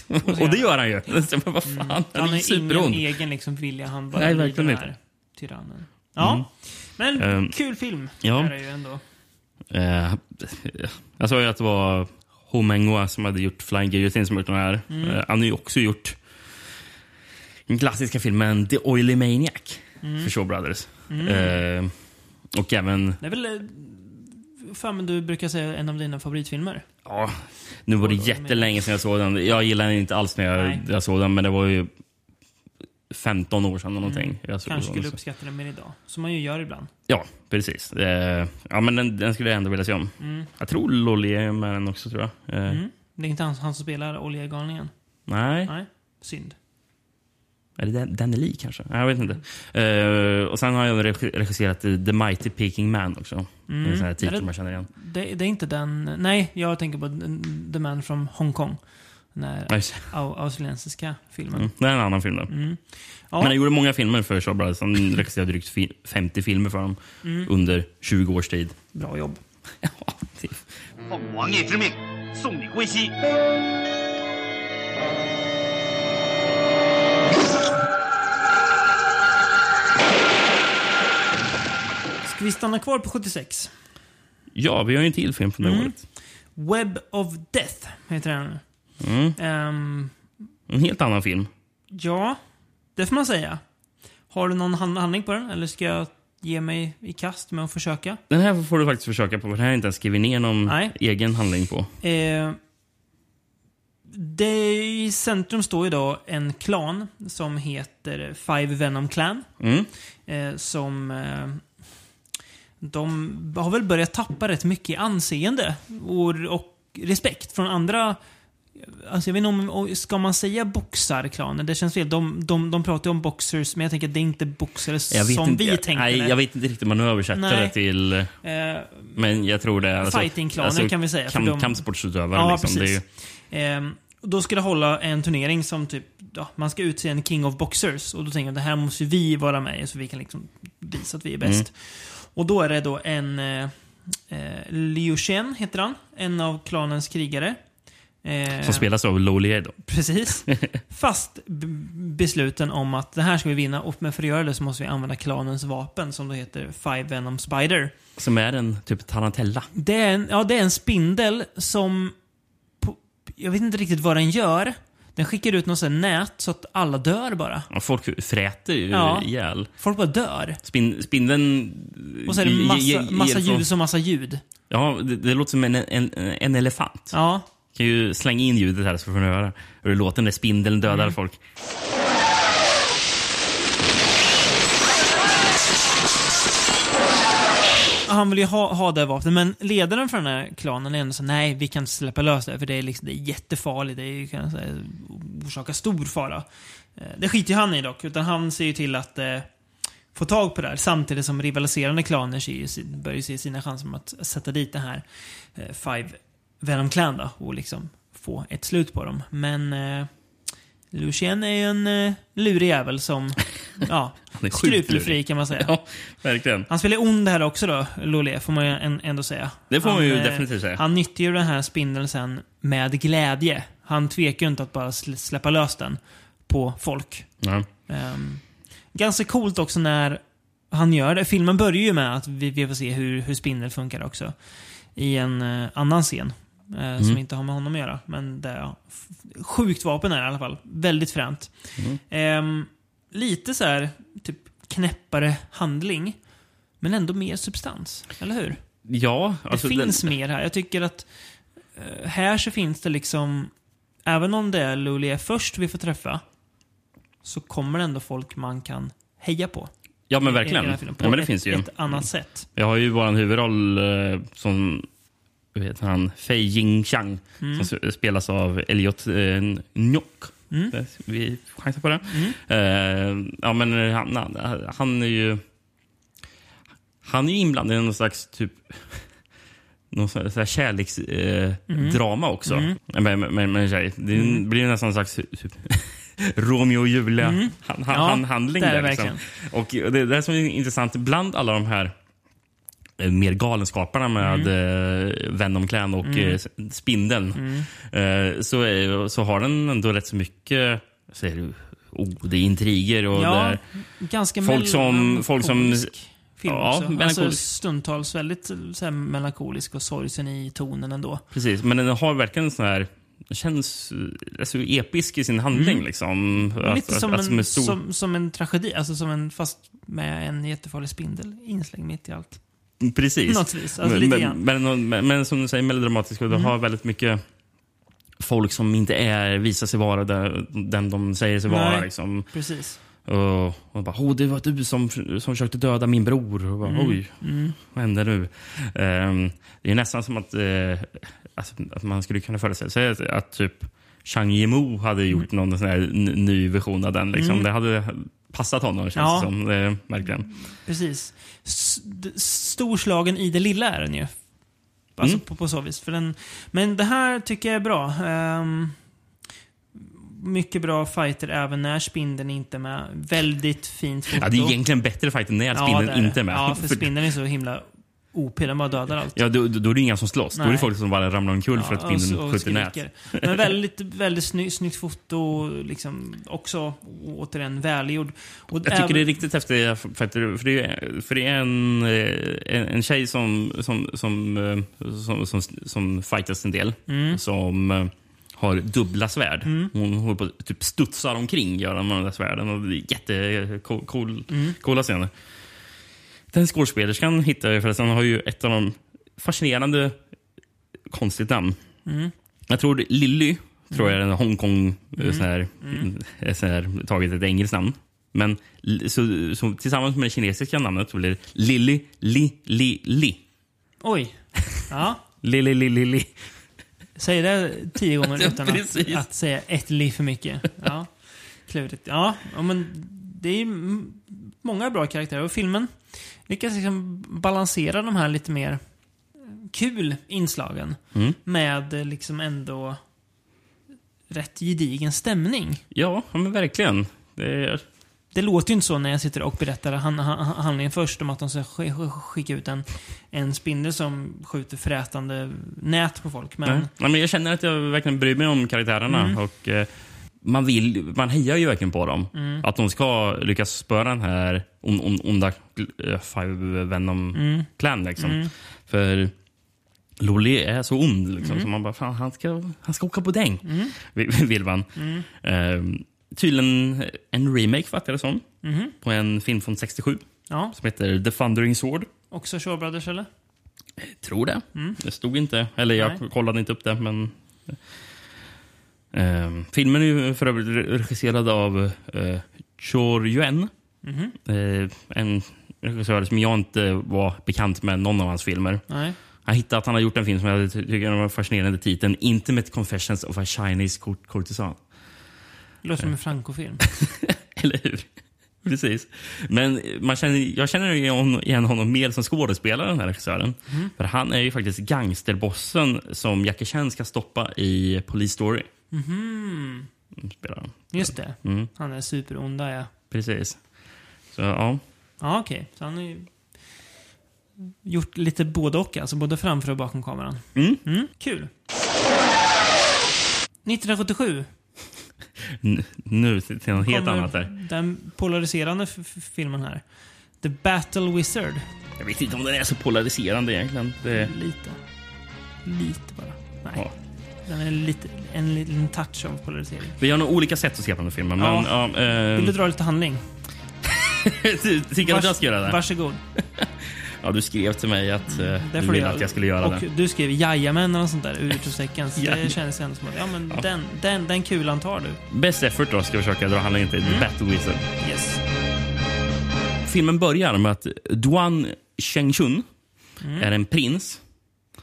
*laughs* och det gör han ju. Så, *laughs* men vad fan, han, Han är har ingen egen liksom vilja, han bara Nej, verkligen den inte. tyrannen. Ja, men Ehm, kul film ja. är det ju ändå. Eh, jag sa ju att det var Ho Mengwa som hade gjort Flying Guillotine som gjort den här. Mm. Eh, han har ju också gjort den klassiska filmen The Oily Maniac Mm. för Shaw Brothers. Eh, och även, Det är väl... eh, Fan, du brukar säga en av dina favoritfilmer. ja, nu var det jättelänge sedan jag såg den. Jag gillar den inte alls när jag, jag såg den, men det var ju 15 år sedan eller någonting. Jag Mm. Kanske den. skulle uppskatta den mer idag. Som man ju gör ibland. Ja, precis. Eh, ja, men den, den skulle jag ändå vilja se om. Jag tror Lolly är med den också, tror jag. Eh, Mm. Det är inte han, han som spelar Oljegalningen. Nej. Nej, synd. Är det Dan- Danny Lee kanske? Jag vet inte. Eh, och sen har jag regi- regisserat The Mighty Peking Man också. Mm. En sån här Är titel man känner igen. Det, det är inte den... Nej, jag tänker på The Man from Hong Kong. Den här Ja, just det. au- australiensiska filmen. Mm. Det är en annan film då. Mm. Ja, Men han gjorde många filmer för Shaw Brothers. Han regisserade drygt fi- 50 filmer för dem Mm. under 20 års tid. bra jobb. *laughs* Ja, det- 奉王爷之命，送你归西。 Ska vi stanna kvar på 76? ja, vi har ju en till film från det Mm. året. Web of Death heter den. Mm. Ehm, En helt annan film. ja, det får man säga. Har du någon hand- handling på den? Eller ska jag ge mig i kast med att försöka? Den här får du faktiskt försöka på, för den här har inte ens skrivit ner någon Nej. egen handling på. Eh, det I centrum står idag en klan som heter Five Venom Clan. Mm. Eh, som... Eh, de har väl börjat tappa rätt mycket anseende och, och respekt från andra... Alltså jag vet inte om, ska man säga boxarklaner? Det känns fel. De, de, de pratar ju om boxers, men jag tänker att det är inte boxare som inte, vi jag, tänker nej, det. jag vet inte riktigt om man översätter Nej. det till... Eh, Men jag tror det är... Alltså, Fightingklaner kan vi säga, Kamp, de- Kampsportsutövare Ja, liksom. Ju, precis. Ehm, och då ska det hålla en turnering som typ, ja, man ska utse en King of Boxers. Och då tänker jag, det här måste ju vi vara med i, så vi kan liksom visa att vi är bäst. Mm. Och då är det då en eh, eh, Liu Shen, heter han. En av klanens krigare. Eh, som spelas av Lolier då. Precis. *laughs* Fast besluten om att det här ska vi vinna och men för att göra det så måste vi använda klanens vapen som då heter Five Venom Spider. Som är en typ tarantella. Det är en, ja, det är en spindel som... På, jag vet inte riktigt vad den gör. Den skickar ut något sånt nät så att alla dör bara. Och folk fräter ju Ja. ihjäl. Folk bara dör. Spin, spindeln... Och så är det massa, massa ljus och massa ljud. Ja, det, det låter som en, en, en elefant. Ja. Kan ju slänga in ljudet här så får ni höra hur det låter när spindeln dödar Mm. folk. Han vill ju ha, ha det vapnet, men ledaren för den här klanen är ändå så nej, vi kan inte släppa lös det, för det är, liksom, det är jättefarligt. Det är, kan säga, orsaka stor fara. Eh, Det skiter ju han i dock, utan han ser ju till att eh, få tag på det här. Samtidigt som rivaliserande klaner ser ju börjar se sina chanser att sätta dit det här eh, Five Venom Clan då, och liksom få ett slut på dem. Men eh, Lucien är ju en eh, lurig jävel som, *laughs* ja, skrupelfri kan man säga. *laughs* Ja, verkligen. Han spelar ond här också då, Lolé, får man ju en- ändå säga. Det får han, man ju eh, definitivt säga. Han nyttjar ju den här spindeln sen med glädje. Han tvekar ju inte att bara sl- släppa lös den på folk. Ja. Ehm, ganska coolt också när han gör det. Filmen börjar ju med att vi, vi får se hur, hur spindel funkar också. I en eh, annan scen. Eh, Som Mm. inte har med honom att göra. Men det, ja, sjukt vapen är det i alla fall. Väldigt fränt. Mm. Ehm, lite så här, typ knäppare handling. Men ändå mer substans. Eller hur? Ja, Det alltså finns den, mer här. Jag tycker att eh, här så finns det liksom, även om det är Lulia först vi får träffa, så kommer det ändå folk man kan heja på. Ja, men verkligen. filmen, på Ja, men det ett, finns ju. ett annat sätt. Jag har ju vår huvudroll eh, som heter han, Fei Jing Chang Mm. som spelas av Elliot eh, Njock. Mm. Eh, Vi chansar på det. Mm. Eh, ja, men han, han, han är ju... Han är ju inblandad i någon slags typ... *laughs* Någon sån här kärleksdrama eh, drama också. Mm. Med, med, med, med en tjej. Det blir nästan en slags typ, *laughs* Romeo och Julia Mm. han, Ja, han, är där. Liksom. Och det, det som är intressant, bland alla de här mer galenskaparna med mm. Venom Clan och Mm. eh, Spindeln eh, så, så har den ändå rätt så mycket säger du, oh, det är intriger och Ja, ganska folk som- folk som- film Ja, också. Alltså stundtals väldigt så här, melankolisk och sorgsen i tonen ändå. Precis, men den har verkligen en sån här den känns eh, alltså, episk i sin handling. Liksom. Mm. Lite att- som, att- en, stor- som, som en tragedi, alltså som en, fast med en jättefarlig spindel inslängd mitt i allt. Precis. Något vis, alltså men, men, men, men, som du säger, melodramatisk och det Mm. har väldigt mycket folk som inte är, visar sig vara där, den de säger sig vara. Nej. Liksom. Precis. Och, och bara, oh, det var du som, som försökte döda min bror. Och bara, Oj, Mm. vad hände nu? Ehm, det är nästan som att, eh, alltså, att man skulle kunna föreställa sig att, typ Chang Yimou hade gjort någon sån här ny version av den. Liksom. Mm. Det hade passat honom känns Ja. det som. Eh, verkligen. Precis. S- storslagen i det lilla är den ju. Alltså Mm. på, på så vis. För den, men det här tycker jag är bra. Ehm, mycket bra fighter även när spindeln inte är med. Väldigt fint foto. Ja, det är egentligen bättre fight när spindeln är det. inte är med. Ja, för *laughs* För- spindeln är så himla OP. Den bara dödar allt. Ja, då, då är det inga som slåss. Då är det Nej. folk som bara ramlar omkull för att Ja, spindeln och- och skjuter nät. Men väldigt, väldigt sny, snyggt foto. Liksom också återigen välgjord. Och Jag tycker det är riktigt häftigt, för, för, för, det, är, för det är en, eh, en, en tjej som, som, som, eh, som, som, som fightas en del. Mm. Som eh, har dubbla svärd. Mm. Hon håller på att typ studsar omkring gör hon med de där svärden. Och det är jättecool, cool, Mm. coola scener. Den skådespelerskan hittade jag förresten. har ju ett av de fascinerande konstigt namn. Mm. Jag tror Lilly tror jag är en Hongkong, mm. så här, Mm. eh, så här, tagit ett engelskt namn. Men så, så, tillsammans med det kinesiska namnet så blir det Lilly Li Li Li. Oj. Ja. *laughs* Lilly Li Li Li. Säg det tio gånger utan att, att säga ett liv för mycket. Ja. Klurigt. Ja, men det är många bra karaktärer. Och filmen lyckas liksom balansera de här lite mer kul inslagen Mm. med liksom ändå rätt gedigen stämning. Ja, ja, men verkligen. Det är, Det låter ju inte så när jag sitter och berättar han, han, handlingen först om att de ska sk- sk- skicka ut en, en spindel som skjuter frätande nät på folk. Men nej. Nej, men jag känner att jag verkligen bryr mig om karaktärerna. Mm. Och, eh, man, vill, man hejar ju verkligen på dem. Mm. Att de ska lyckas spöra den här on, on, onda eh, Five Venom Mm. Clan. Liksom. Mm. För Lolly är så ond. Liksom, Mm. Så man bara, fan, han ska, han ska åka på däng. Mm. Vill, man. Mm. Eh, tydligen en remake, fattar jag det som. Mhm. På en film från 67 Ja, som heter The Thundering Sword. också Shaw Brothers eller? Tror det. Det stod inte. Eller jag Nej. kollade inte upp det. Men, Ehm, filmen är för övrigt re- regisserad av uh, Chor Yuen. Mhm. Eh, en regissör som jag inte var bekant med någon av hans filmer. Nej. Jag hittade att han har gjort en film som jag ty- tycker var fascinerande titeln Intimate Confessions of a Chinese court- Courtesan. Det låter som en Franco-film. *laughs* Eller hur? Precis. Men man känner, jag känner igen honom mer som skådespelare, den här regissören. För han är ju faktiskt gangsterbossen som Jackie Chan ska stoppa i Police Story. Mhm. Spelar han. Just det. Mm, Han är superonda, ja. precis. Så ja. Ja, okej. Så han har ju gjort lite både och, alltså både framför och bakom kameran. Mm. Mm, kul. 1977 N- *laughs* nu till något helt annat där. den polariserande filmen här. The Battle Wizard. Jag vet inte om den är så polariserande egentligen. Det, Lite. Lite bara. Nej. ja. Den är lite, en liten touch av polarisering. Vi har nog olika sätt att se på den filmen. Men, ja. eh, Vill du dra lite handling? *laughs* Tycker du att jag ska göra det? Varsågod. Ja, du skrev till mig att eh, Det du ville göra. att jag skulle göra och det. du skrev jajamän eller något sånt där ur utropstecken. Så det kändes ändå som att, ja men Ja. Den, den, den kulan tar du. Best effort då ska jag försöka dra handlingen till Mm. Battle Wizard. Yes. Filmen börjar med att Duan Chengchun Mm. är en prins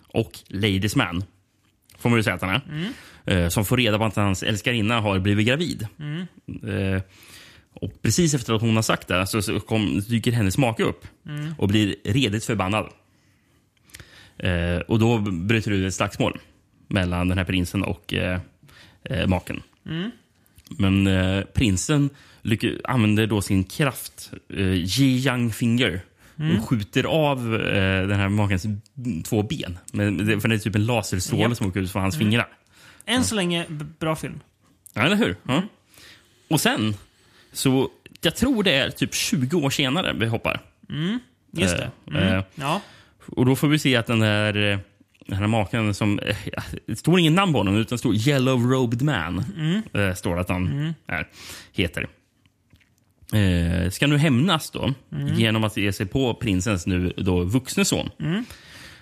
och ladies man. Får man ju säga att han är. Mm. Eh, som får reda på att hans älskarinna har blivit gravid. Mm. Eh, och precis efter att hon har sagt det så, kom, dyker hennes make upp Mm. och blir redigt förbannad. Eh, och då bryter det ut ett slagsmål mellan den här prinsen och maken. Mm. Men prinsen använder då sin kraft, eh, Ji Yang Finger, Mm. och skjuter av eh, den här makens två ben. Men det, för det är typ en laserstråle Japp. som åker ut från hans Mm. fingrar. Än så länge, bra film. Ja, eller hur? Ja. Och sen, så jag tror det är typ 20 år senare vi hoppar. Mm. Just Eh, det. Mm. eh, ja. Och då får vi se att den här, eh, den här maken som... eh, Det står ingen namn på honom, utan det står Yellow Robed Man. Mm. Eh, står att han är, heter. Eh, ska nu hämnas då genom att ge sig på prinsens nu då vuxne son. Mm.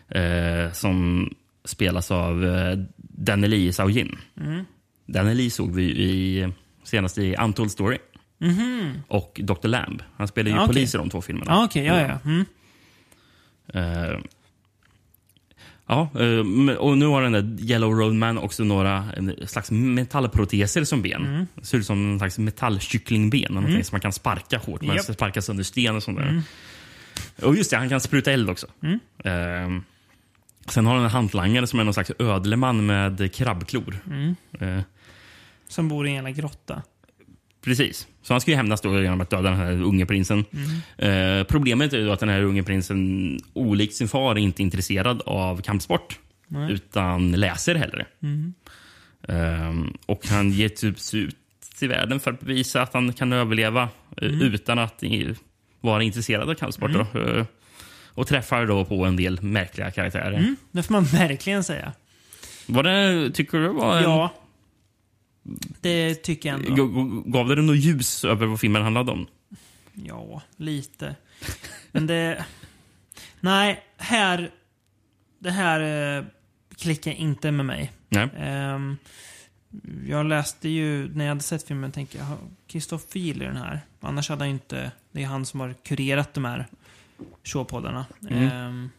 Eh, som spelas av eh, Danny Saujin. Mm. Danny såg vi i, senast i Untold Story Mhm. och Dr. Lamb. Han spelar ju Ja, okej. polis i de två filmerna. Ja, okej. ja, ja. Mm. Eh, ja, eh, och nu har den där Yellow Road Man också några slags metallproteser som ben. Mm. Ser ut som en slags metallkycklingben. Någonting som man kan sparka hårt. Man Japp. sparkar sönder sten och sånt där. Mm. Och just det, han kan spruta eld också. Mm. Eh, sen har han en hantlangare som är någon slags ödleman med krabbklor. Mm. Eh, Som bor i en jävla grotta. Precis. Så han ska ju hämnas då genom att döda den här unge prinsen. Mm. Eh, problemet är att den här unge prinsen, olikt sin far, är inte intresserad av kampsport. Nej. Utan läser hellre. Mm. Eh, och han ger typ sig ut i världen för att bevisa att han kan överleva eh, utan att vara intresserad av kampsport. Då. Eh, och träffar då på en del märkliga karaktärer. Mm. Det får man verkligen säga. Var det, tycker du var en... Ja. Det tycker jag ändå. Gav det något ljus över vad filmen handlade om? Ja, lite. Men det... Nej, här... Det här eh, klickar inte med mig. Nej. Ehm, jag läste ju, när jag hade sett filmen, tänkte jag, Kristoffer gillar den här. Annars hade han ju inte, det är han som har kurerat de här showpoddarna. Mm. Ehm,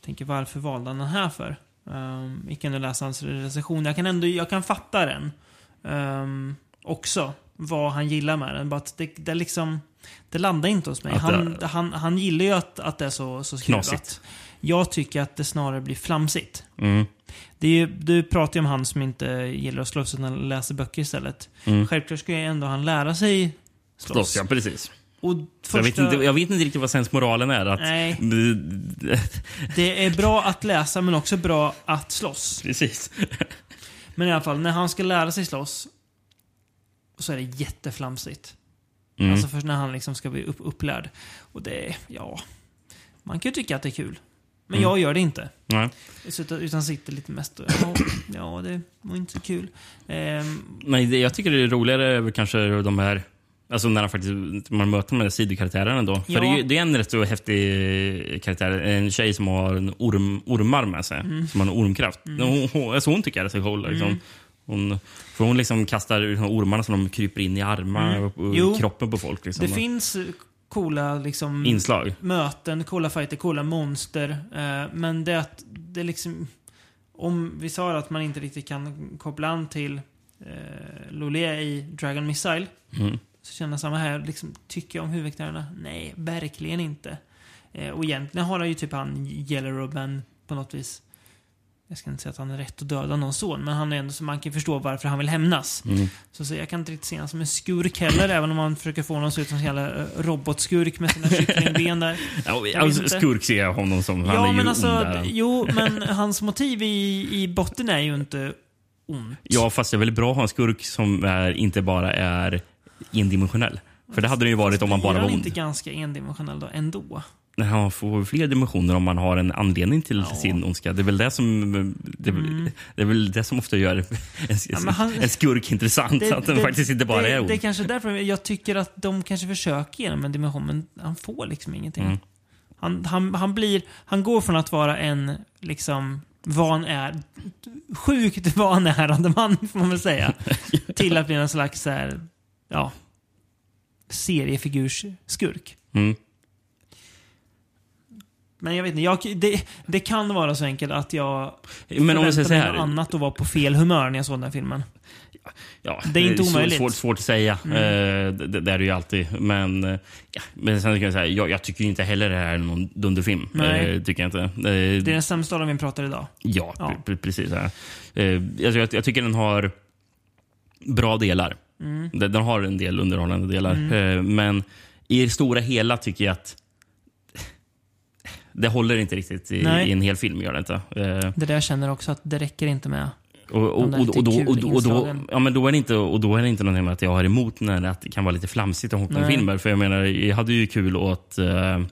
tänker varför valde han den här för? Um, gick ändå läsa hans recension. Jag kan ändå, jag kan fatta den. Ehm, också, vad han gillar med den. Bara att det, det liksom, det landar inte hos mig. Att Han, det- han, han gillar ju att, att det är så, så skruvat. Knasigt. Jag tycker att det snarare blir flamsigt. Mm. Det är du pratar ju om han som inte gillar att slåss utan läser böcker istället. Mm. Självklart ska ju ändå han lära sig slåss. Slåss, ja precis. Och första, Jag, vet inte, jag vet inte riktigt vad sensmoralen är. Att, Nej. *laughs* Det är bra att läsa men också bra att slåss. precis. *laughs* Men i alla fall, när han ska lära sig slåss så är det jätteflamsigt. Mm. Alltså först när han liksom ska bli upp, upplärd. Och det, är- ja... Man kan ju tycka att det är kul. Men Mm. jag gör det inte. Nej. Utan, utan sitter lite mest och, ja, *clears throat* ja, det var inte så kul. Ehm, Nej, det, jag tycker det är roligare över kanske de här... Alltså när han faktiskt, man möter de här sidokaraktärerna då. För Ja. det, är, ju- det är en rätt så häftig karaktär. En tjej som har en orm, ormar med sig. Mm. Som har en ormkraft. Hon, hon, alltså hon tycker jag är så cool. Liksom. Hon, för hon liksom kastar ormarna som de kryper in i armar och, och Mm. Jo. kroppen på folk. Liksom. det finns coola liksom, Inslag. möten, coola fighter, coola monster. Eh, men det att det liksom... Om vi sa att man inte riktigt kan koppla an till eh, Lolé i Dragon Missile. Mm. Så känner samma här. Liksom, tycker jag om huvudkaraktärerna? Nej, verkligen inte. Eh, och egentligen har han ju typ han Yellow Robin på något vis. Jag ska inte säga att han är rätt att döda någon son, men han är ändå så man kan förstå varför han vill hämnas. Mm. Så, så jag kan inte riktigt se honom som en skurk heller, även om man försöker få honom att se ut som en jävla eh, robotskurk med sina kycklingben där. *laughs* Ja, alltså, skurk ser jag honom som. Han är ja, ju men alltså, jo, men hans motiv i, i botten är ju inte ont. Ja, fast det är väldigt bra att ha en skurk som är, inte bara är endimensionell. För det hade det ju varit om man bara var ond. inte ganska endimensionell då, ändå? Nej, Han får fler dimensioner om man har en anledning till Ja. sin ondska. Det är väl det som, det, är väl- det är väl det som ofta gör en, Ja, han- en skurk intressant. att den faktiskt inte bara det, är ond. Det är kanske därför jag tycker att de kanske försöker genom en dimension, men han får liksom ingenting. Mm. Han, han, han blir, han går från att vara en, liksom, van är, sjukt vanärande man, får man väl säga, *laughs* till att bli en slags så här, ja, seriefigursskurk. Mm. Men jag vet inte, jag, det, det kan vara så enkelt att jag Men om vi säger så här. något annat och var på fel humör när jag såg den här filmen. Ja, Det är inte omöjligt. Svårt, svårt att säga. Eh, det, det är det ju alltid. Men, eh, ja, men sen kan jag säga, jag, jag tycker inte heller det här är någon dunderfilm. Nej. Eh, tycker jag inte. Det är den sämsta av vi pratar idag. Ja, Ja. pre- pre- precis. Alltså, jag, jag tycker den har bra delar. Mm. Den, den har en del underhållande delar. Eh, men i det stora hela tycker jag att det håller inte riktigt i, i en hel film. Gör det inte. Eh, Det där jag känner också att det räcker inte med. Och, då, kul och, då, och, då, inslagen. ja, men då är det inte, och då är det inte någonting med att jag har emot när det, att det kan vara lite flamsigt Nej. Hongkong-filmer. För jag menar, jag hade ju kul åt... eh,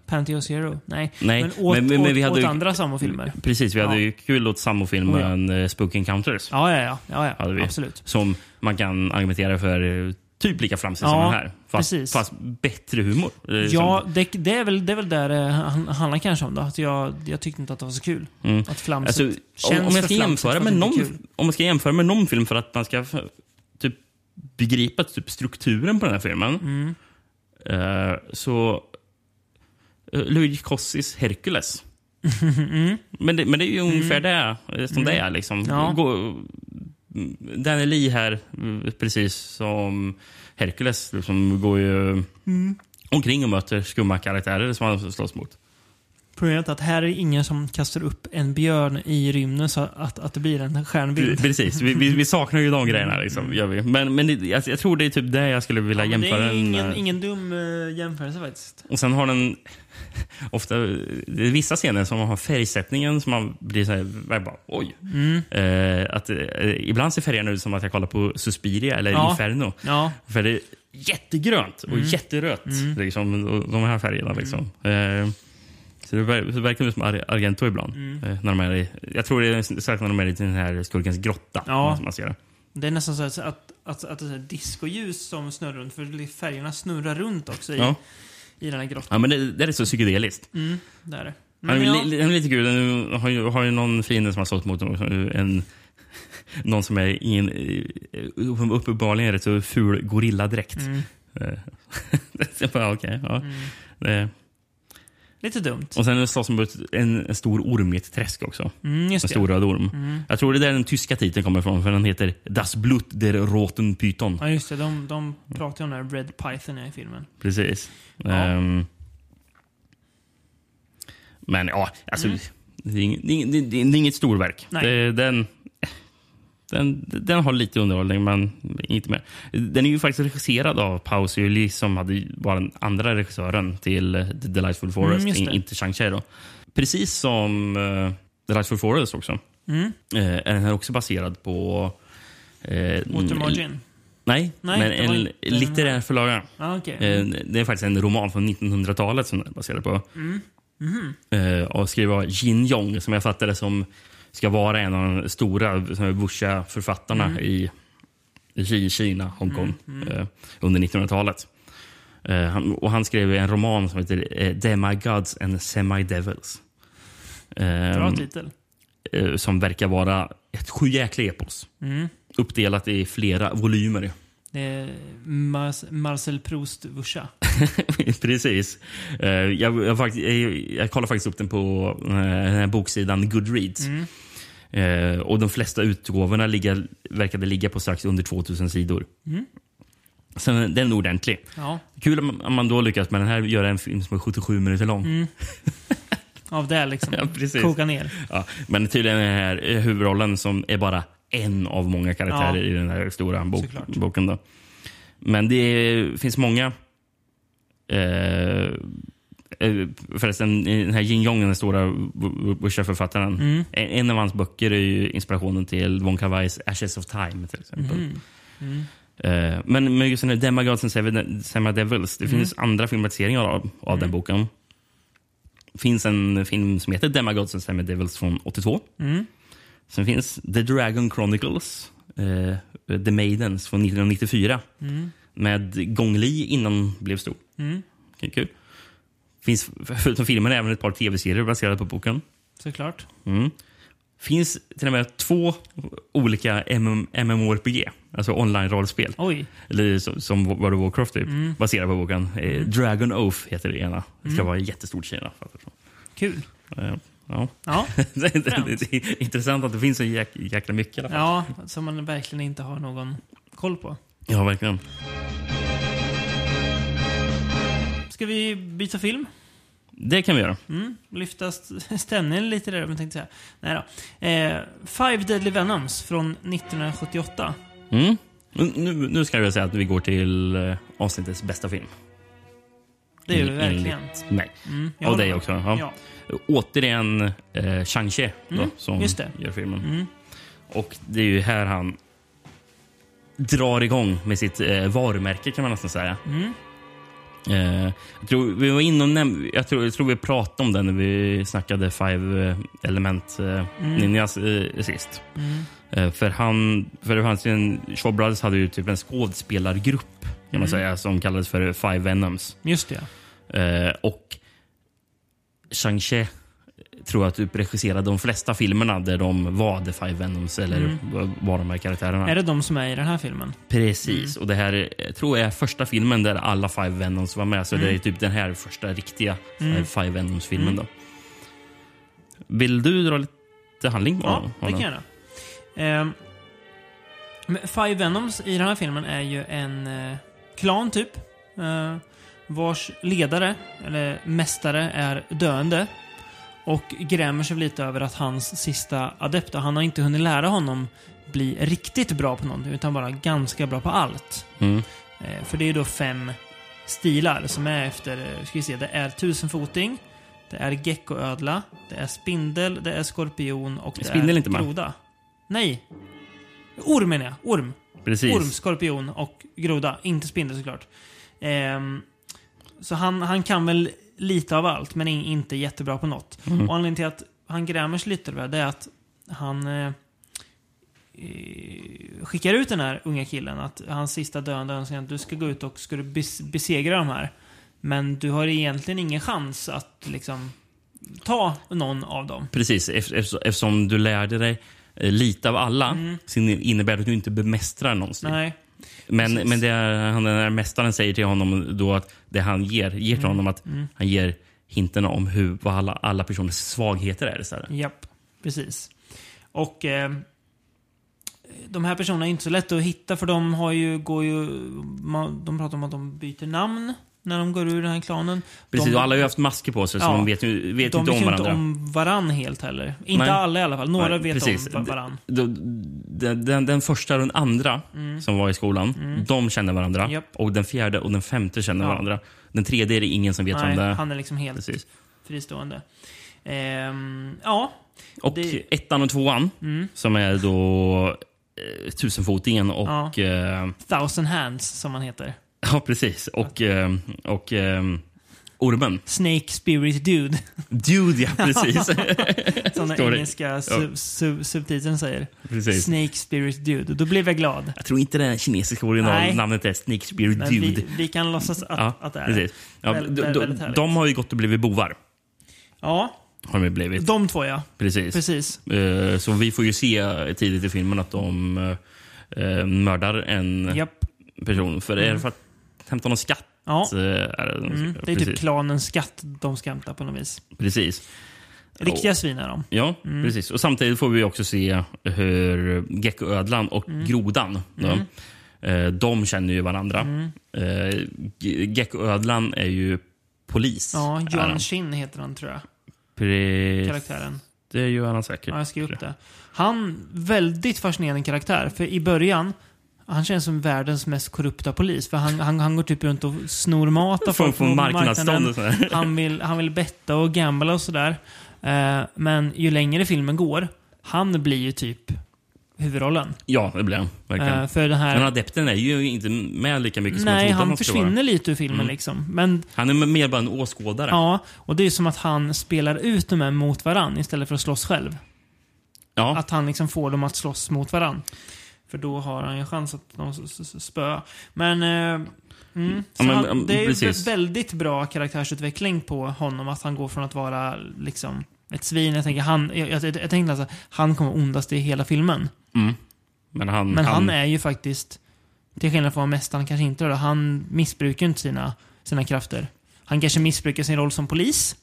Panty Zero? Nej. Nej, men åt, men- men- men åt, vi hade åt ju- andra samofilmer? precis, vi hade Ja. ju kul åt samofilmen oh, Spook Encounters. Ja, ja, ja. ja, ja. Hade. Absolut. Som man kan argumentera för eh, typ lika flamsig Ja, som den här. Fast, precis. fast bättre humor. Eh, Ja, som- det, det, är väl, det är väl där det han- handlar kanske om då. Att jag, jag tyckte inte att det var så kul. Mm. Att flamset Alltså, om, känns om, jag ska jämföra med någon, om man ska jämföra med någon film för att man ska typ, begripa typ, strukturen på den här filmen. Mm. eh, så uh, Luigi Cossis Hercules. *laughs* men, det, men det är ju ungefär det eh, som det är. Liksom. Mm. Ja. Gå, Danny Lee här, mm, precis som Hercules, liksom, går ju Mm. omkring och möter skumma karaktärer som han slåss mot. Problemet är att här är det ingen som kastar upp en björn i rymden så att, att det blir en stjärnbild. Precis, vi, vi, vi saknar ju de grejerna. Liksom, gör vi. Men, men det, jag, jag tror det är typ det jag skulle vilja Ja, men det jämföra är ingen, med. ingen dum uh, jämförelse faktiskt. Och sen har den *laughs* ofta det är vissa scener som har färgsättningen som man blir så här, bara, oj. Mm. Eh, att, eh, ibland ser färgerna ut som att jag kollar på Suspiria eller Ja. Inferno. Ja, För det är jättegrönt och Mm. jätterött, liksom, och de här färgerna. Liksom. Eh, så det ver- det verkar som Ar- Argento ibland. Mm. Eh, när de är i, jag tror det är särskilt när de är i den här skurkens grotta. Ja. Man ser det. Det är nästan så att, att, att, att det är discoljus som snurrar runt, för färgerna snurrar runt också i, Ja. I den här grottan. Ja, men det, det är så psykedeliskt. Mm, det är det. Han Men är, ja, han är lite kul. Nu har ju, har ju någon fiende som har stått mot honom. En, någon som är i en uppenbarligen rätt så ful gorilladräkt. mm, Eh, *laughs* bara, okej, ja. mm. Det- Lite dumt. Och sen slåss de mot en, en stor orm i ett träsk också. Mm, En stor röd orm. Mm. Jag tror det är där den tyska titeln kommer ifrån, för den heter Das Blut der Roten Python. Ja, just det. De, de pratar ju om den här Red Python i filmen. Precis. Ja. Ehm, men ja, alltså, Mm. det, är ing, det, är ing- det, är- det är inget storverk. Nej. Det, den, den, den har lite underhållning, men inte mer. Den är ju faktiskt regisserad av Pau Siuli som hade, var den andra regissören till eh, The Delightful Forest, Mm, det. in- inte Shang-Chi. Precis som uh, The Delightful Forest också. Mm. Eh, är den här också baserad på... Uh, Watermargin. Nej, Nej, men en litterär förlaga. Ah. Eh, Det är faktiskt en roman från 1900-talet som den är baserad på. Mm. Eh, Och skriven av Jin Yong, som jag fattar det som ska vara en av de stora wuxia-författarna Mm. i, i Ki- Kina, Hongkong, Mm, mm. eh, under 1900-talet. Eh, han, och han skrev en roman som heter eh, Demigods and Semi-Devils. Eh, Bra titel. eh, som verkar vara ett sjujäkla epos. Mm. Uppdelat i flera volymer. Det är Marcel Proust Vusha. *laughs* Precis. Eh, jag, jag, jag, jag kollar faktiskt upp den på eh, den här boksidan Goodreads. Mm. Eh, och de flesta utgåvorna ligga, verkade ligga på strax under 2000 sidor. Mm. Så den är ordentlig. Ja. Kul om man då lyckas med den här göra en film som är 77 minuter lång. Mm. *laughs* Av det liksom. Ja. Koka ner. Ja, men tydligen är den här eh, huvudrollen som är bara en av många karaktärer Ja. i den här stora bok, boken. Då. Men det finns många... Eh, förresten, i den här Jin Yong, den stora Busha-författaren. Mm. En, av hans böcker är ju inspirationen till Wong Kar-wais Ashes of Time till exempel. Mm. Mm. Eh, men med just den här Demagods and Seven Devils, det Mm. finns andra filmatiseringar av, av den Mm. boken. Det finns en film som heter Demagods and Seven Devils från 82. Mm. Sen finns The Dragon Chronicles, eh, The Maidens från 1994 Mm. med Gong Li innan blev stor. Kul. Finns förutom filmen även ett par tv-serier baserade på boken. Såklart. Mm. Finns till och med två olika MM MMORPG, alltså online-rollspel. Eller som, som World of Warcraft, typ, Mm. baserat på boken. Eh, Mm. Dragon Oath heter det ena. Det ska Mm. vara jättestort i Kina. Kul. Eh, ja. Ja. *laughs* är- det är intressant att det finns så jäk, jäkla mycket i alla fall. ja, som man verkligen inte har någon koll på. Ja, verkligen. Ska vi byta film? Det kan vi göra. Mm, lyfta st- stämningen lite där, jag tänkte säga. Nej då. Eh, Five Deadly Venoms från 1978. Mm. Nu, nu- ska jag säga att vi går till eh, avsnittets bästa film. Det är det En- verkligen. enligt mig. Mm, jag Och dig också. Ja. Ja. Återigen eh, Shang-Chi då, Mm, som just det. gör filmen. Mm. Och det är ju här han drar igång med sitt eh, varumärke kan man nästan säga. Mm. Eh, jag, tror, vi var näm- jag, tror, jag tror vi pratade om det när vi snackade Five eh, Element eh, Mm. Ninjas eh, sist. Mm. För han, för en, Shaw Brothers hade ju typ en skådespelargrupp kan man Mm. säga som kallades för Five Venoms. Just det, ja. Och Shang-Chi tror jag typ regisserade de flesta filmerna där de var The Five Venoms eller Mm. var de här karaktärerna. Är det de som är i den här filmen? Precis. Och det här är, jag tror jag är första filmen där alla Five Venoms var med. Så Mm. det är typ den här första riktiga Mm. eh, Five Venoms-filmen. Mm. då. Vill du dra lite handling? Ja, av- det kan jag göra. Men Five Venoms i den här filmen är ju en eh, klan, typ. Eh, vars ledare, eller mästare, är döende. Och grämer sig lite över att hans sista adept, han har inte hunnit lära honom bli riktigt bra på någonting, utan bara ganska bra på allt. Mm. Eh, för det är då fem stilar som är efter, eh, ska vi se, det är tusenfoting, det är geckoödla, det är spindel, det är skorpion och det Spindel är inte groda. Nej! Orm menar jag. Orm. Precis. Orm, skorpion och groda. Inte spindel såklart. Ehm, så han, han kan väl lite av allt, men inte jättebra på något. Mm. Och anledningen till att han grämer sig lite över det är att han... Eh, skickar ut den här unga killen, att hans sista döende önskan att du ska gå ut och ska du bes besegra de här. Men du har egentligen ingen chans att liksom ta någon av dem. Precis, ef- ef- eftersom du lärde dig eh, lite av alla så innebär det att du inte bemästrar någonsin. Nej. Men, Precis. men det han, den här mästaren säger till honom då att det han ger, ger Mm. till honom att han ger hinten om hur, vad alla, alla personers svagheter är. Så här. Japp, precis. Och eh, de här personerna är inte så lätta att hitta för de har ju, går ju, man, de pratar om att de byter namn när de går ur den här klanen. Precis, de, och alla har ju haft masker på sig så Ja. de vet ju vet de inte om vet ju varandra. inte om varann helt heller. Inte Nej. alla i alla fall. Några Nej, vet precis. om va- varann. Den, den, den, första och den andra som var i skolan, de känner varandra. Mm. Japp. Och den fjärde och den femte känner Ja. varandra. Den tredje är det ingen som vet Nej, om det han är liksom helt Precis. fristående. Ehm, ja, Och Det- Mm. ettan och tvåan, som är då eh, tusenfotingen och... Ja. Eh, Thousand Hands som han heter. *laughs* ja precis. Och, eh, och eh, ormen. Snake Spirit Dude, Dude, ja precis. *laughs* som den det. engelska sub, sub, subtiteln säger. precis. Snake Spirit Dude. Då blev jag glad. Jag tror inte det kinesiska originalnamnet är Snake Spirit Men Dude. vi, vi kan låtsas att, ja, att det är precis. Ja, Väl- de, de, har ju gått och blivit bovar. Ja, Har de blivit. de två ja. Precis. Precis. Eh, Så vi får ju se tidigt i filmen att de eh, mördar en Japp. person. För det är för att hämta någon skatt. Ja. eh, Är det, Mm. Det är typ klanens skatt de ska hämta på något vis. precis. Riktiga svin är de. Ja, Mm. precis. Och samtidigt får vi också se hur Geckoödlan och Mm. Grodan, då, eh, de känner ju varandra. Mm. Eh, Ge- Geckoödlan är ju polis. Ja, John. Shin heter han tror jag. Pre- Karaktären. Det gör han säkert. Ja, jag skrev upp det. Han, väldigt fascinerande karaktär. För i början, han känns som världens mest korrupta polis. För han, han, han går typ runt och snor mat av folk på marknaden. Han vill, han vill betta och gambla och sådär. Eh, men ju längre filmen går, han blir ju typ huvudrollen. Ja, det blir han. Verkligen. Eh, för den här... Men adepten är ju inte med lika mycket som Nej, han vara. försvinner lite ur filmen Mm. liksom. Men Han är mer bara en åskådare. ja, och det är som att han spelar ut de här mot varann istället för att slåss själv. Ja, Att han liksom får dem att slåss mot varann. För då har han ju chans att s- spöa. Men... Eh, mm, Ja, men, han, det är ju precis. vä- väldigt bra karaktärsutveckling på honom. Att han går från att vara liksom ett svin. Jag tänker, han, jag, jag, jag tänkte alltså, han kommer ondast i hela filmen. mm. Men han... Men han, är ju faktiskt, till skillnad från vad mästaren kanske inte gör, han missbrukar inte sina, sina krafter. Han kanske missbrukar sin roll som polis.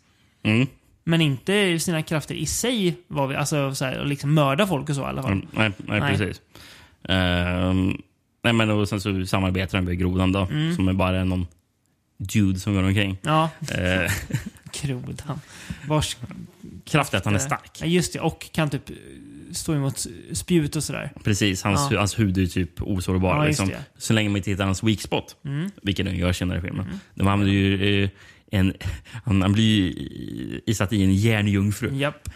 Mm. Men inte sina krafter i sig, var vi, alltså så här, liksom mörda folk och så i alla fall. Mm, nej, nej, Nej. precis. Ehm, nej, men och sen så samarbetar han med Grodan då, Mm. som är bara någon dude som går omkring. Ja, Uh, *laughs* Grodan. Vars... kraft är att han är stark. Ja, just det. Och kan typ eh, stå emot spjut och sådär. Precis, hans, Ja. hans hud är typ osårbar. Ja, liksom. Så länge man inte hittar hans weak spot, Mm. vilket den gör senare i filmen. De använder ju eh, en... *laughs* Han, han blir ju isatt i en järnjungfru. Japp.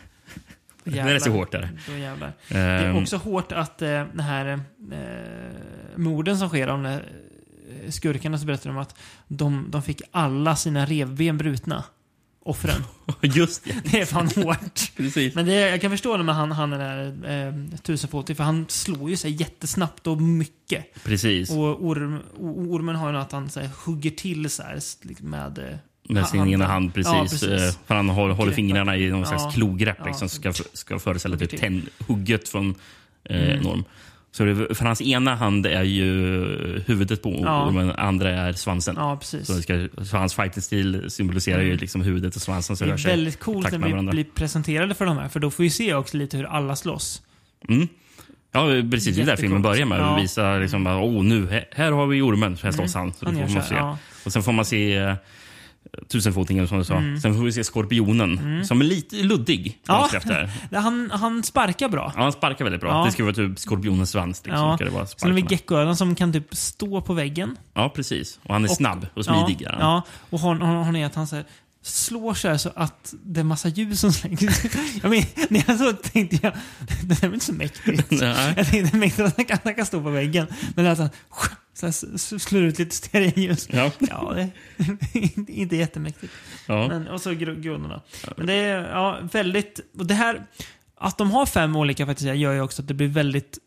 Då Det är så jävlar. hårt. Där. Då jävlar. Det är Ehm, också hårt att eh, den här eh, morden som sker, de eh, skurkarna så berättar de att de, de fick alla sina revben brutna. Offren. *laughs* Just det, Det är fan hårt. *laughs* precis. Men det, jag kan förstå det med han, han den där eh, tusenfoting, för han slår ju sig jättesnabbt och mycket. Precis. Och orm, ormen har ju att han så här, hugger till så här, liksom med... Med sin ena hand, precis. Ja, precis. Eh, För han håller, håller fingrarna i någon Ja. slags klogrepp Ja. liksom, ska, ska föreställa typ till. tänd, hugget från eh, Mm. en orm. Så det, för hans ena hand är ju huvudet på Ja. ormen, andra är svansen. Ja, precis. Så, det ska, så hans fighting-stil symboliserar ju Mm. liksom huvudet och svansen som Det är väldigt coolt när vi varandra. blir presenterade för de här, för då får vi se också lite hur alla slåss. Mm. Ja, precis. Det är där filmen börjar med. Ja. Visa liksom, oh, nu, här, har vi ormen, här slåss han. Så Han då gör får så man se. ja. Och sen får man se eh, tusenfotingen som du sa. Mm. Sen får vi se skorpionen, som är lite luddig. Ja. *laughs* Han, han sparkar bra. Ja, han sparkar väldigt bra. Ja. Det ska vara typ skorpionens svans. Liksom, Ja. ska det vara Sen har vi geckoödlan som kan typ stå på väggen. Ja, precis. Och han är Och- snabb och smidig. Ja, ja. och hon, hon, hon är att han så här, slår så här så att det är massa ljus som slängs. *laughs* jag men, när jag så tänkte jag, *laughs* det är väl inte så mäktigt. Nej. Jag tänkte mäktigt att han kan, han kan stå på väggen. Men att han så slår ut lite stearinljus. Ja. *laughs* Ja, det inte jättemäktigt. Ja. Men, och så gr- grunderna. Men det är ja, väldigt... Och det här... Att de har fem olika faktiskt, gör ju också att det blir väldigt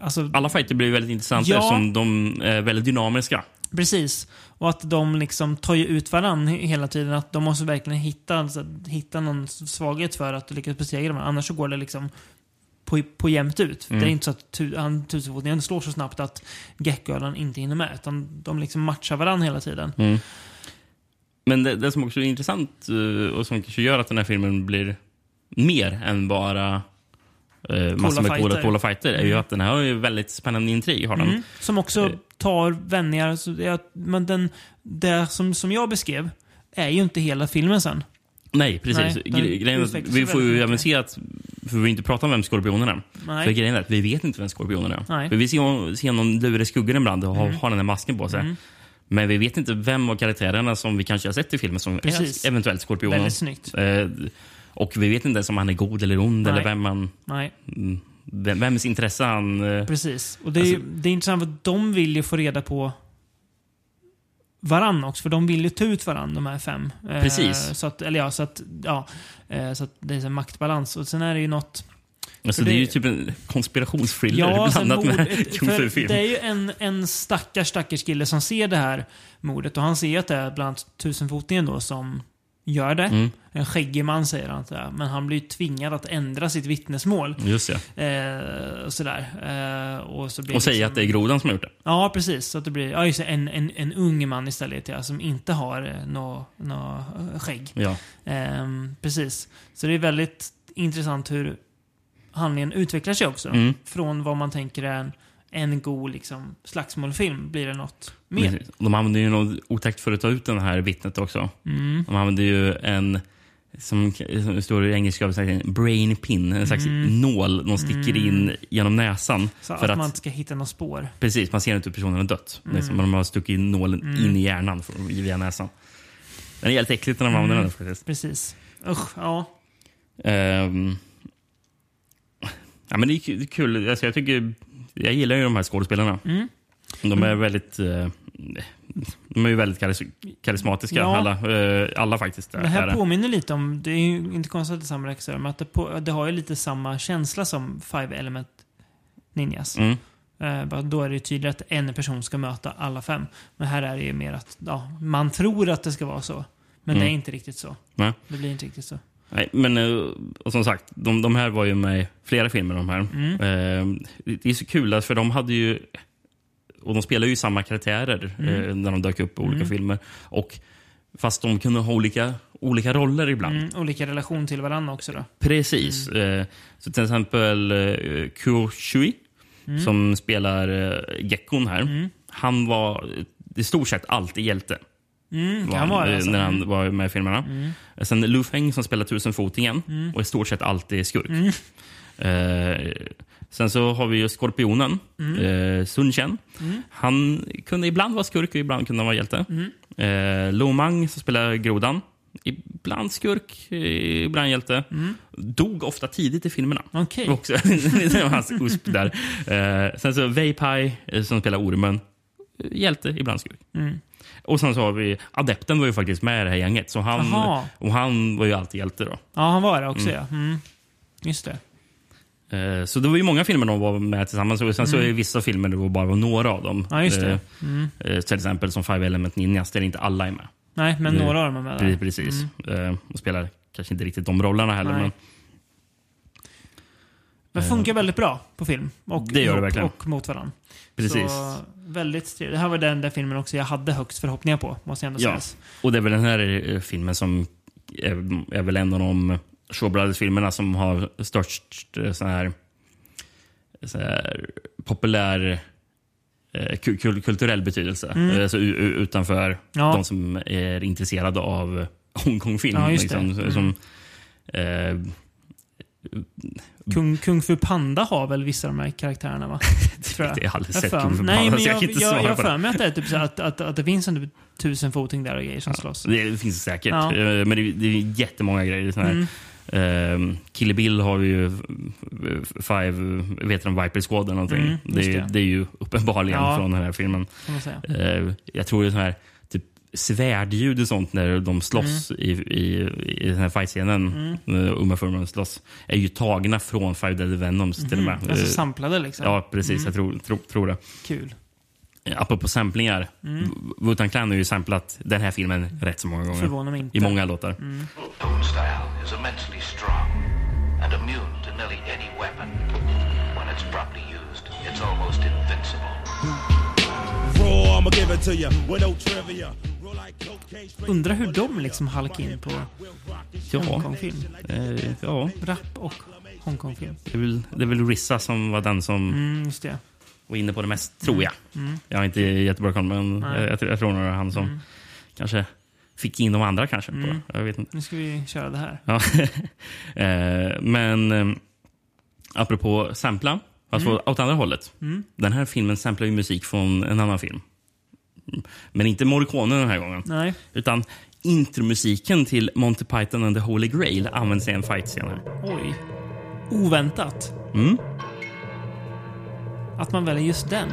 Alltså, Alla fighter blir väldigt intressanta Ja. eftersom de är väldigt dynamiska. Precis. Och att de liksom tar ju ut varandra hela tiden. Att de måste verkligen hitta, alltså, hitta någon svaghet för att lyckas besegra varandra. Annars så går det liksom på, på jämnt ut. Mm. Det är inte så att tu, han, tusenfotingen slår så snabbt att Geckoölen inte hinner med. Utan de liksom matchar varandra hela tiden. Mm. Men det, det som också är intressant eh, och som kanske gör att den här filmen blir mer än bara uh, massor med coola, coola fighter är ju Mm. att den här har ju väldigt spännande intrig. Har den. Mm. Som också Eh. tar vändningar. Så det, men den, det som, som jag beskrev är ju inte hela filmen sen. Nej, precis. Nej, grejen vi får ju även se att, för vi har inte pratat om vem skorpionen är. För grejen är att vi vet inte vem skorpionen är. Nej. För vi ser, ser någon lura i skuggan ibland och Mm. har den här masken på sig. Mm. Men vi vet inte vem av karaktärerna som vi kanske har sett i filmen som Precis. är eventuellt skorpionen. Väldigt snyggt. Eh, och vi vet inte ens om han är god eller ond Nej. eller vem han, Nej. mm, vem, vems intresse han... eh, Precis. Och det är, Alltså- det är intressant för de vill ju få reda på varann också. För de vill ju ta ut varann, de här fem. Eh, Precis. Så att, eller ja, så att, ja, eh, så att det är en maktbalans. Och sen är det ju något... Alltså, För det, är det- ju typ en konspirationsthriller Ja, blandat mord, med kung. Det är ju en, en stackars, stackars kille som ser det här mordet. Och han ser att det är bland annat tusenfotingen då som gör det. Mm, En skäggig man säger han. sådär. Men han blir tvingad att ändra sitt vittnesmål. just det. Eh, sådär. Eh, och så blir Och säga liksom- att det är grodan som har gjort det. Ja, precis. Så att det blir ja, just det, en, en, en ung man istället, ja, som inte har eh, nå eh, skägg. Ja. Ehm, precis. Så det är väldigt intressant hur handlingen utvecklar sig också. Mm. Från vad man tänker är en, en god liksom, slagsmålfilm blir det något mer. Precis. De använder ju något otäckt för att ta ut den här vittnet också. Mm. De använder ju en, som, som står i engelska översättning, brain pin. En slags Mm. nål de sticker in genom näsan. Så för att, att, man inte ska hitta något spår. Precis, man ser inte hur personen har dött. Det är som Mm. om de har stuckit in nålen Mm. in i hjärnan från- via näsan. Den är helt äckligt när de använder Mm. den faktiskt. Precis. Usch, ja. Ehm, ja, men det är kul- det är kul. Alltså, jag, tycker, jag gillar ju de här skådespelarna. Mm. De är väldigt... eh, de är ju väldigt karis karismatiska, Ja. alla, eh, alla faktiskt. Det här är det. påminner lite om, det är ju inte konstigt att det är samma regissör, men att det, på, det har ju lite samma känsla som Five Element Ninjas. Mm. Eh, då är det ju tydligt att en person ska möta alla fem. Men här är det ju mer att ja, man tror att det ska vara så. Men Mm. det är inte riktigt så. Nej. Det blir inte riktigt så. Nej, men eh, och som sagt, de, de här var ju med i flera filmer. De här. Mm. Eh, det är så kul, alltså, för de hade ju... Och de spelar ju samma karaktärer Mm. eh, när de dök upp i olika Mm. filmer. Och Fast de kunde ha olika, olika roller ibland. Mm, olika relation till varandra också då. Precis. Eh, så till exempel eh, Kyo Shui, Mm. som spelar eh, Gekkon här. Mm. Han var i stort sett alltid hjälte. Mm, var han, vara eh, alltså. När han Mm. var med i filmerna. Mm. Sen Lu Feng som spelar tusenfotingen Mm. och i stort sett alltid skurk. Mm. Eh, sen så har vi ju Skorpionen, Mm. eh, Sun Chen. Mm. Han kunde ibland vara skurk och ibland kunde han vara hjälte. Mm. Eh, Lo Mang som spelar grodan. Ibland skurk, ibland hjälte. Mm. Dog ofta tidigt i filmerna. Okej. Också. *laughs* det var hans USP där. Eh, sen så Wei Pai eh, som spelar ormen. Hjälte, ibland skurk. Mm. Och sen så har vi Adepten var ju faktiskt med i det här gänget. Så han, och han var ju alltid hjälte då. Ja, han var det också Mm. ja. Mm. Just det. Eh, Så det var ju många filmer de var med tillsammans. Och sen så är Mm. vissa filmer det var bara några av dem. Ja, just det. Eh, Mm. eh, Till exempel som Five Element Ninjas där inte alla är med. Nej, men några av dem är med där. Pre- Precis. Mm. Och spelar kanske inte riktigt de rollerna heller. Nej. Men Men funkar väldigt bra på film. Och, Det gör det verkligen. och mot varandra. precis. Så, väldigt trevligt. Det här var den där filmen också jag hade högst förhoppningar på, måste jag ändå Ja. säga. Och det är väl den här eh, filmen som är, är väl en av de Shaw Brothers-filmerna som har störst eh, sån här, sån här populär eh, kul- kul- kulturell betydelse. Mm. Eh, Så u- u- utanför Ja. de som är intresserade av Hongkong-film. Ja, just det. liksom, Mm. som, eh, Kung, Kung Fu Panda har väl vissa av de här karaktärerna va? *laughs* Tror jag. det har jag aldrig Jag sett Kung Fu Nej, Panda, men så jag jag, jag, jag på för mig att, det, är typ så att, att, att det finns en typ tusenfoting där och grejer som slåss. Det finns det säkert. Ja. Eh, Men det, det är jättemånga grejer. Sån här. Mm. Um, Kill Bill har ju eh, Five, vet du, Viper Squad eller någonting. Mm, det, det. det är ju uppenbarligen Ja. från den här filmen. Eh, jag tror det är sån här svärdljud och sånt när de slåss Mm. i, i, i den här fightscenen, när Uma Thurman slåss, är ju tagna från Five Deadly Venoms till och med. Alltså Eh, samplade liksom. Ja, precis. Jag tror, tror, tror det. Kul. Eh, Apropå samplingar. Mm. Wu-Tang Clan har ju samplat den här filmen rätt så många gånger. Förvånar mig inte. I många låtar. Bone style is immensely strong and immune to nearly any weapon. When it's properly used, it's almost invincible. Raw, I'ma give it to you with no trivia. Undrar hur de liksom halkade in på Ja. Hongkongfilm. Eh, ja, Rap och Hongkongfilm. det är, väl, det är väl Rissa som var den som Mm, just det. var inne på det mest, tror jag. Jag har inte jättebra koll, men jag, jag, tror- nog det är han som kanske fick in de andra kanske. På, det. Jag vet inte. Nu ska vi köra det här. Ja. *laughs* eh, men eh, apropå sampla, alltså åt andra hållet. Den här filmen samplar ju musik från en annan film. Men inte Morricone den här gången. Nej. Utan intromusiken till Monty Python and the Holy Grail används i en här. Oj. Oväntat. Mm. Att man väljer just den.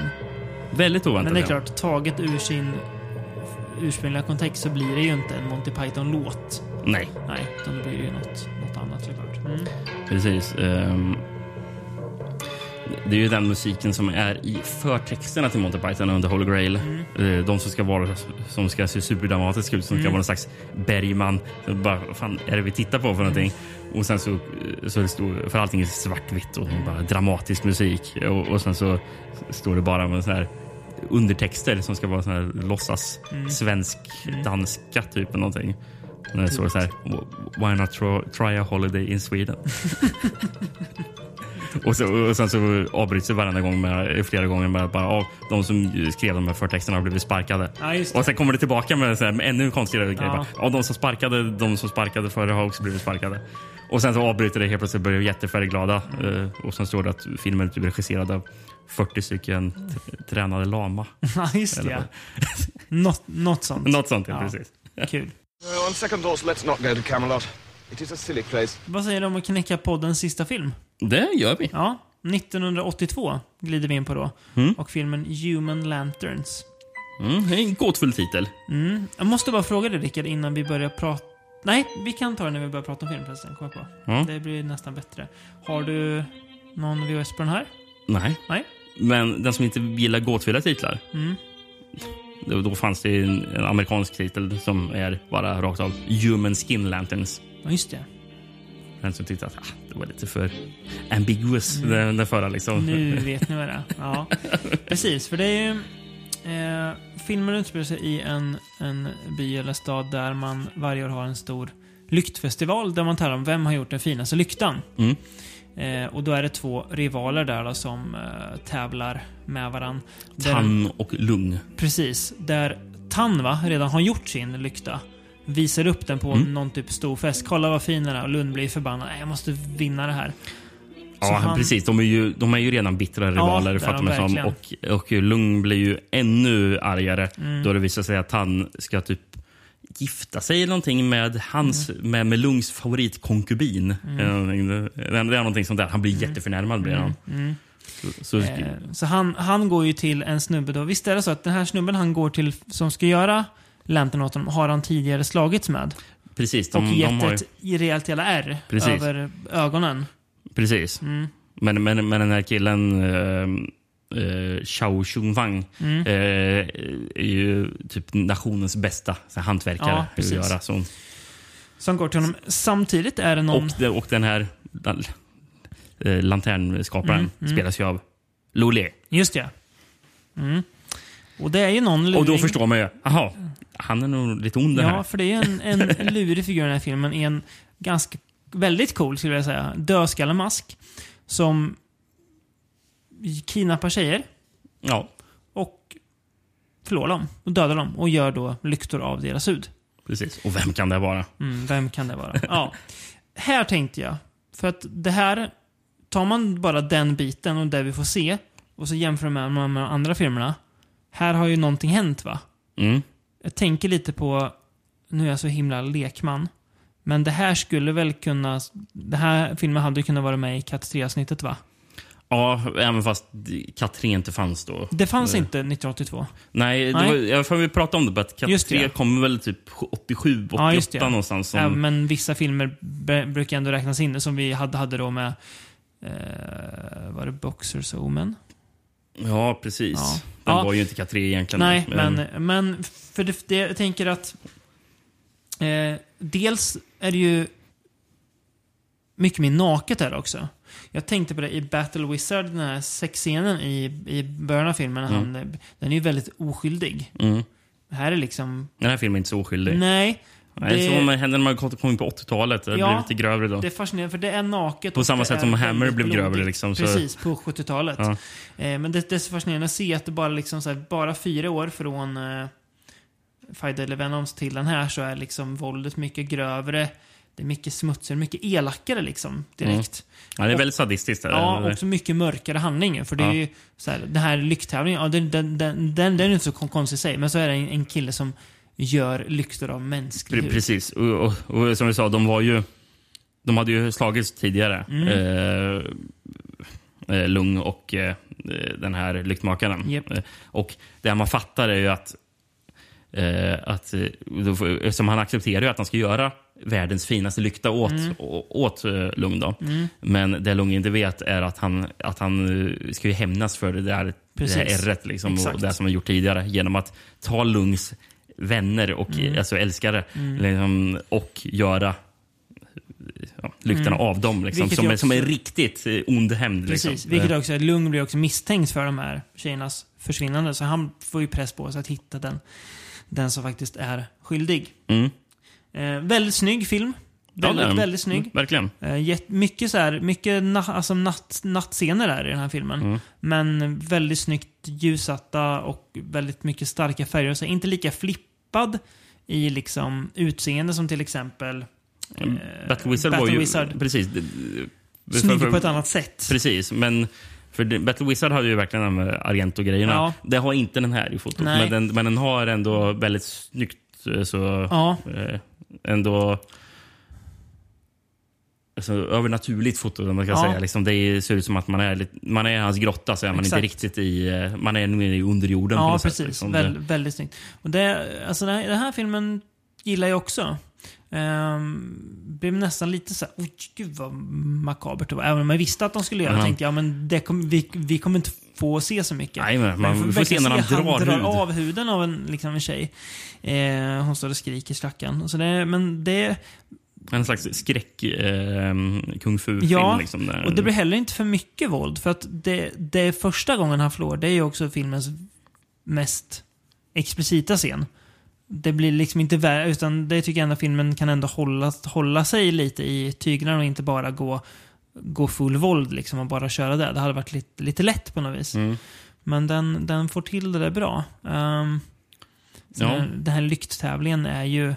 Väldigt oväntat. Men det är ja. klart, taget ur sin ursprungliga kontext så blir det ju inte en Monty Python-låt. Nej, Nej, utan det blir ju något, något annat såklart. Mm. precis. Ehm, det är ju den musiken som är i förtexterna till Monty Python the Holy Grail. Eh, De som ska vara som ska se superdramatiska ut, som ska vara en slags Bergman. Så Bara, vad fan är det vi tittar på för någonting? Och sen så, så är det stor, för allting är svartvitt och bara dramatisk musik. Och, och sen så står det bara med så här undertexter som ska vara så här låtsas svensk danska typ eller någonting. När det står så här Why not try a holiday in Sweden? *laughs* och, så, och sen så avbryts det varenda gång med, flera gånger med att bara, ja, de som skrev de här förtexterna har blivit sparkade. Ja, just det. Och sen kommer det tillbaka med, så här, med ännu konstigare grejer. Ja. Bara, Ja, de som sparkade, de som sparkade förre har också blivit sparkade. Och sen så avbryter det helt plötsligt börjar jättefärgglada. Mm. Eh, och sen står det att filmen är typ regisserad av 40 stycken tränade lama. *laughs* Ja, just det. Ja. Något, något sånt. Något sånt, ja, Ja. precis. Kul. Uh, on second thoughts, let's not go to Camelot. It is a silly place. Vad säger du om att knäcka poddens sista film? Det gör vi. Ja, 1982 glider vi in på då. Och filmen Human Lanterns. Mm, det är en gåtfull titel. Mm. Jag måste bara fråga dig Rickard innan vi börjar prata... Nej, vi kan ta det när vi börjar prata om film förresten. Kom på. Ja. Det blir nästan bättre. Har du någon VHS på den här? Nej. Nej? Men den som inte gillar gåtfulla titlar. Mm. Då, då fanns det en, en amerikansk titel som är bara rakt av Human Skin Lanterns. Ja, just det. Den som tyckte att ah, det var lite för ambiguous, den, den förra. Liksom. Mm. Nu *laughs* vet ni vad det är. Ja, precis. För det är ju... Eh, filmen utspelar sig i en, en by eller stad där man varje år har en stor lyktfestival där man talar om vem har gjort den finaste lyktan. Mm. Eh, och då är det två rivaler där då, som eh, tävlar med varann. Där- Tann och lung. Precis. Där Tann va, redan har gjort sin lykta. Visar upp den på Mm. någon typ stor fest. Kolla vad fin den är. Och Lund blir förbannad. Nej, jag måste vinna det här. Så Ja, han- precis. De är, ju, de är ju redan bittra rivaler, är fattar man som. Och, och Lung blir ju ännu argare Mm. då det visar sig att han ska typ gifta sig eller någonting med, hans, Mm. med, med Lungs favoritkonkubin. Eller någonting. Det, är någonting sånt där. Han blir jätteförnärmad. Blir han. Så, så, Mm. Eh, så han, han går ju till en snubbe då. Visst är det så att den här snubben han går till, som ska göra Lantern åt honom, har han tidigare slagits med? precis. De, och de gett har ju, ett rejält jävla ärr Precis. över ögonen. precis. Mm. Men, men, men den här killen, uh, uh, Xiao Chungfang, Mm. eh, är ju typ nationens bästa så här, hantverkare. Ja, precis. göra. Så, Som går till honom. Samtidigt är det någon... och, och den här uh, lanternskaparen Mm, mm. spelas ju av Lolé. Just det. Mm. Och det är ju någon luring. Och då förstår man ju, aha, han är nog lite ond Ja, här. för det är en, en lurig figur i den här filmen. i En ganska, väldigt cool skulle jag säga, dödskallemask. Som kidnappar tjejer Ja, och förlorar dem och dödar dem och gör då lyktor av deras hud. precis. Och vem kan det vara? Mm, vem kan det vara? Ja. Här tänkte jag, för att det här, tar man bara den biten och det vi får se och så jämför man med de andra filmerna. Här har ju någonting hänt va? Mm. Jag tänker lite på, nu är jag så himla lekman, men det här skulle väl kunna, den här filmen hade ju kunnat vara med i Katt 3-avsnittet va? Ja, även fast Katt 3 inte fanns då. Det fanns Eh, inte 1982. Nej, Nej. Var, jag får vi prata om det, att Just det, 3 ja. kom väl typ 87, 88 Ja, någonstans. Som, Ja, men vissa filmer brukar ändå räknas in, som vi hade, hade då med... Eh, var det Boxers Omen? Ja, precis. Ja. Den Ja. var ju inte Katt 3 egentligen. Nej, Men- men, men för det, det, jag tänker att... Eh, dels är det ju mycket mer naket här också. Jag tänkte på det i Battle Wizard, den här sexscenen i, i början av filmen. Han, eh, den är ju väldigt oskyldig. Mm. Här är liksom... Den här filmen är inte så oskyldig. Nej. Nej, det- så med hände när man kom in på 80-talet. Det Ja, blev lite grövre då. Det är fascinerande, för det är naket. På samma sätt är som Hammer blev grövre, liksom, så- Precis, på 70-talet. Ja. Eh, men det, det är så fascinerande att se att det bara, liksom så här, bara fyra år från eh, Five Deadly Venoms till den här så är liksom våldet mycket grövre. Det är mycket smutsigare, mycket elakare liksom direkt. Ja, det är väldigt sadistiskt. Där. Ja, också mycket mörkare handling För det är Ja. ju så här, den här lykttävlingen, ja, den, den, den, den, är inte så kon- konstig i sig. Men så är det en, en kille som gör lyktor av mänsklig hud. Precis. Och, och, och som vi sa, de var ju... De hade ju slagits tidigare. Mm. Eh, eh, Lung och eh, den här lyktmakaren. Japp. Eh, och det man fattar är ju att... Eh, att eh, som han accepterar ju att han ska göra världens finaste lykta åt, Mm. åt Lung. Då. Men det Lung inte vet är att han, att han ska ju hämnas för det där, det Precis. där ärret liksom, och det som han gjort tidigare genom att ta Lungs vänner och Mm. alltså älskare liksom, och göra ja, lyktorna av dem. Liksom, Mm. Som, är, som är också- riktigt eh, ond hämnd. Precis, Liksom. vilket också är Lung blir också misstänkt för de här tjejernas försvinnande. Så han får ju press på sig att hitta den, den som faktiskt är skyldig. Mm. Eh, väldigt snygg film. Ja, Väldigt, är- väldigt snygg. Mm, verkligen. Eh, jätt- mycket så här, mycket na alltså natt, nattscener där i den här filmen. Mm. Men väldigt snyggt ljussatta och väldigt mycket starka färger. Så inte lika flippad i liksom utseende som till exempel eh, Battle Wizard Battle var ju... Wizard. Precis. snygg på ett annat sätt. Precis, men för Battle Wizard hade ju verkligen de Argento-grejerna. Ja. Det har inte den här i fotot, men den, men den har ändå väldigt snyggt eh, så... Ja, eh, ändå... Alltså, övernaturligt foto, man kan Ja. säga. Liksom, det ser ut som att man är, lite, man är i hans grotta, så är man Exakt. inte riktigt i... eh, Man är nere i underjorden Ja, precis. sätt. Liksom. Väl, väldigt snyggt. Och det, alltså den, här, den här filmen gillar jag också. Um, blev nästan lite så här, oj gud vad makabert det var. Även om jag visste att de skulle göra det tänkte jag, men det kom, vi, vi kommer inte få se så mycket. Nej, men man får verkligen se när han drar drar hud. av huden av en, liksom en tjej. Eh, hon står och skriker stackarn. Så det, men det, En slags skräck eh, kung fu-film. Ja, liksom, där. och det blir heller inte för mycket våld. För att det, det är första gången han förlorar, det är ju också filmens mest explicita scen. Det blir liksom inte värre, utan det tycker jag ändå filmen kan ändå hålla, hålla sig lite i tyglarna och inte bara gå, gå full våld liksom och bara köra det. Det hade varit lite, lite lätt på något vis. Mm. Men den, den får till det där bra. Um, Ja. ja. Den här lykttävlingen är ju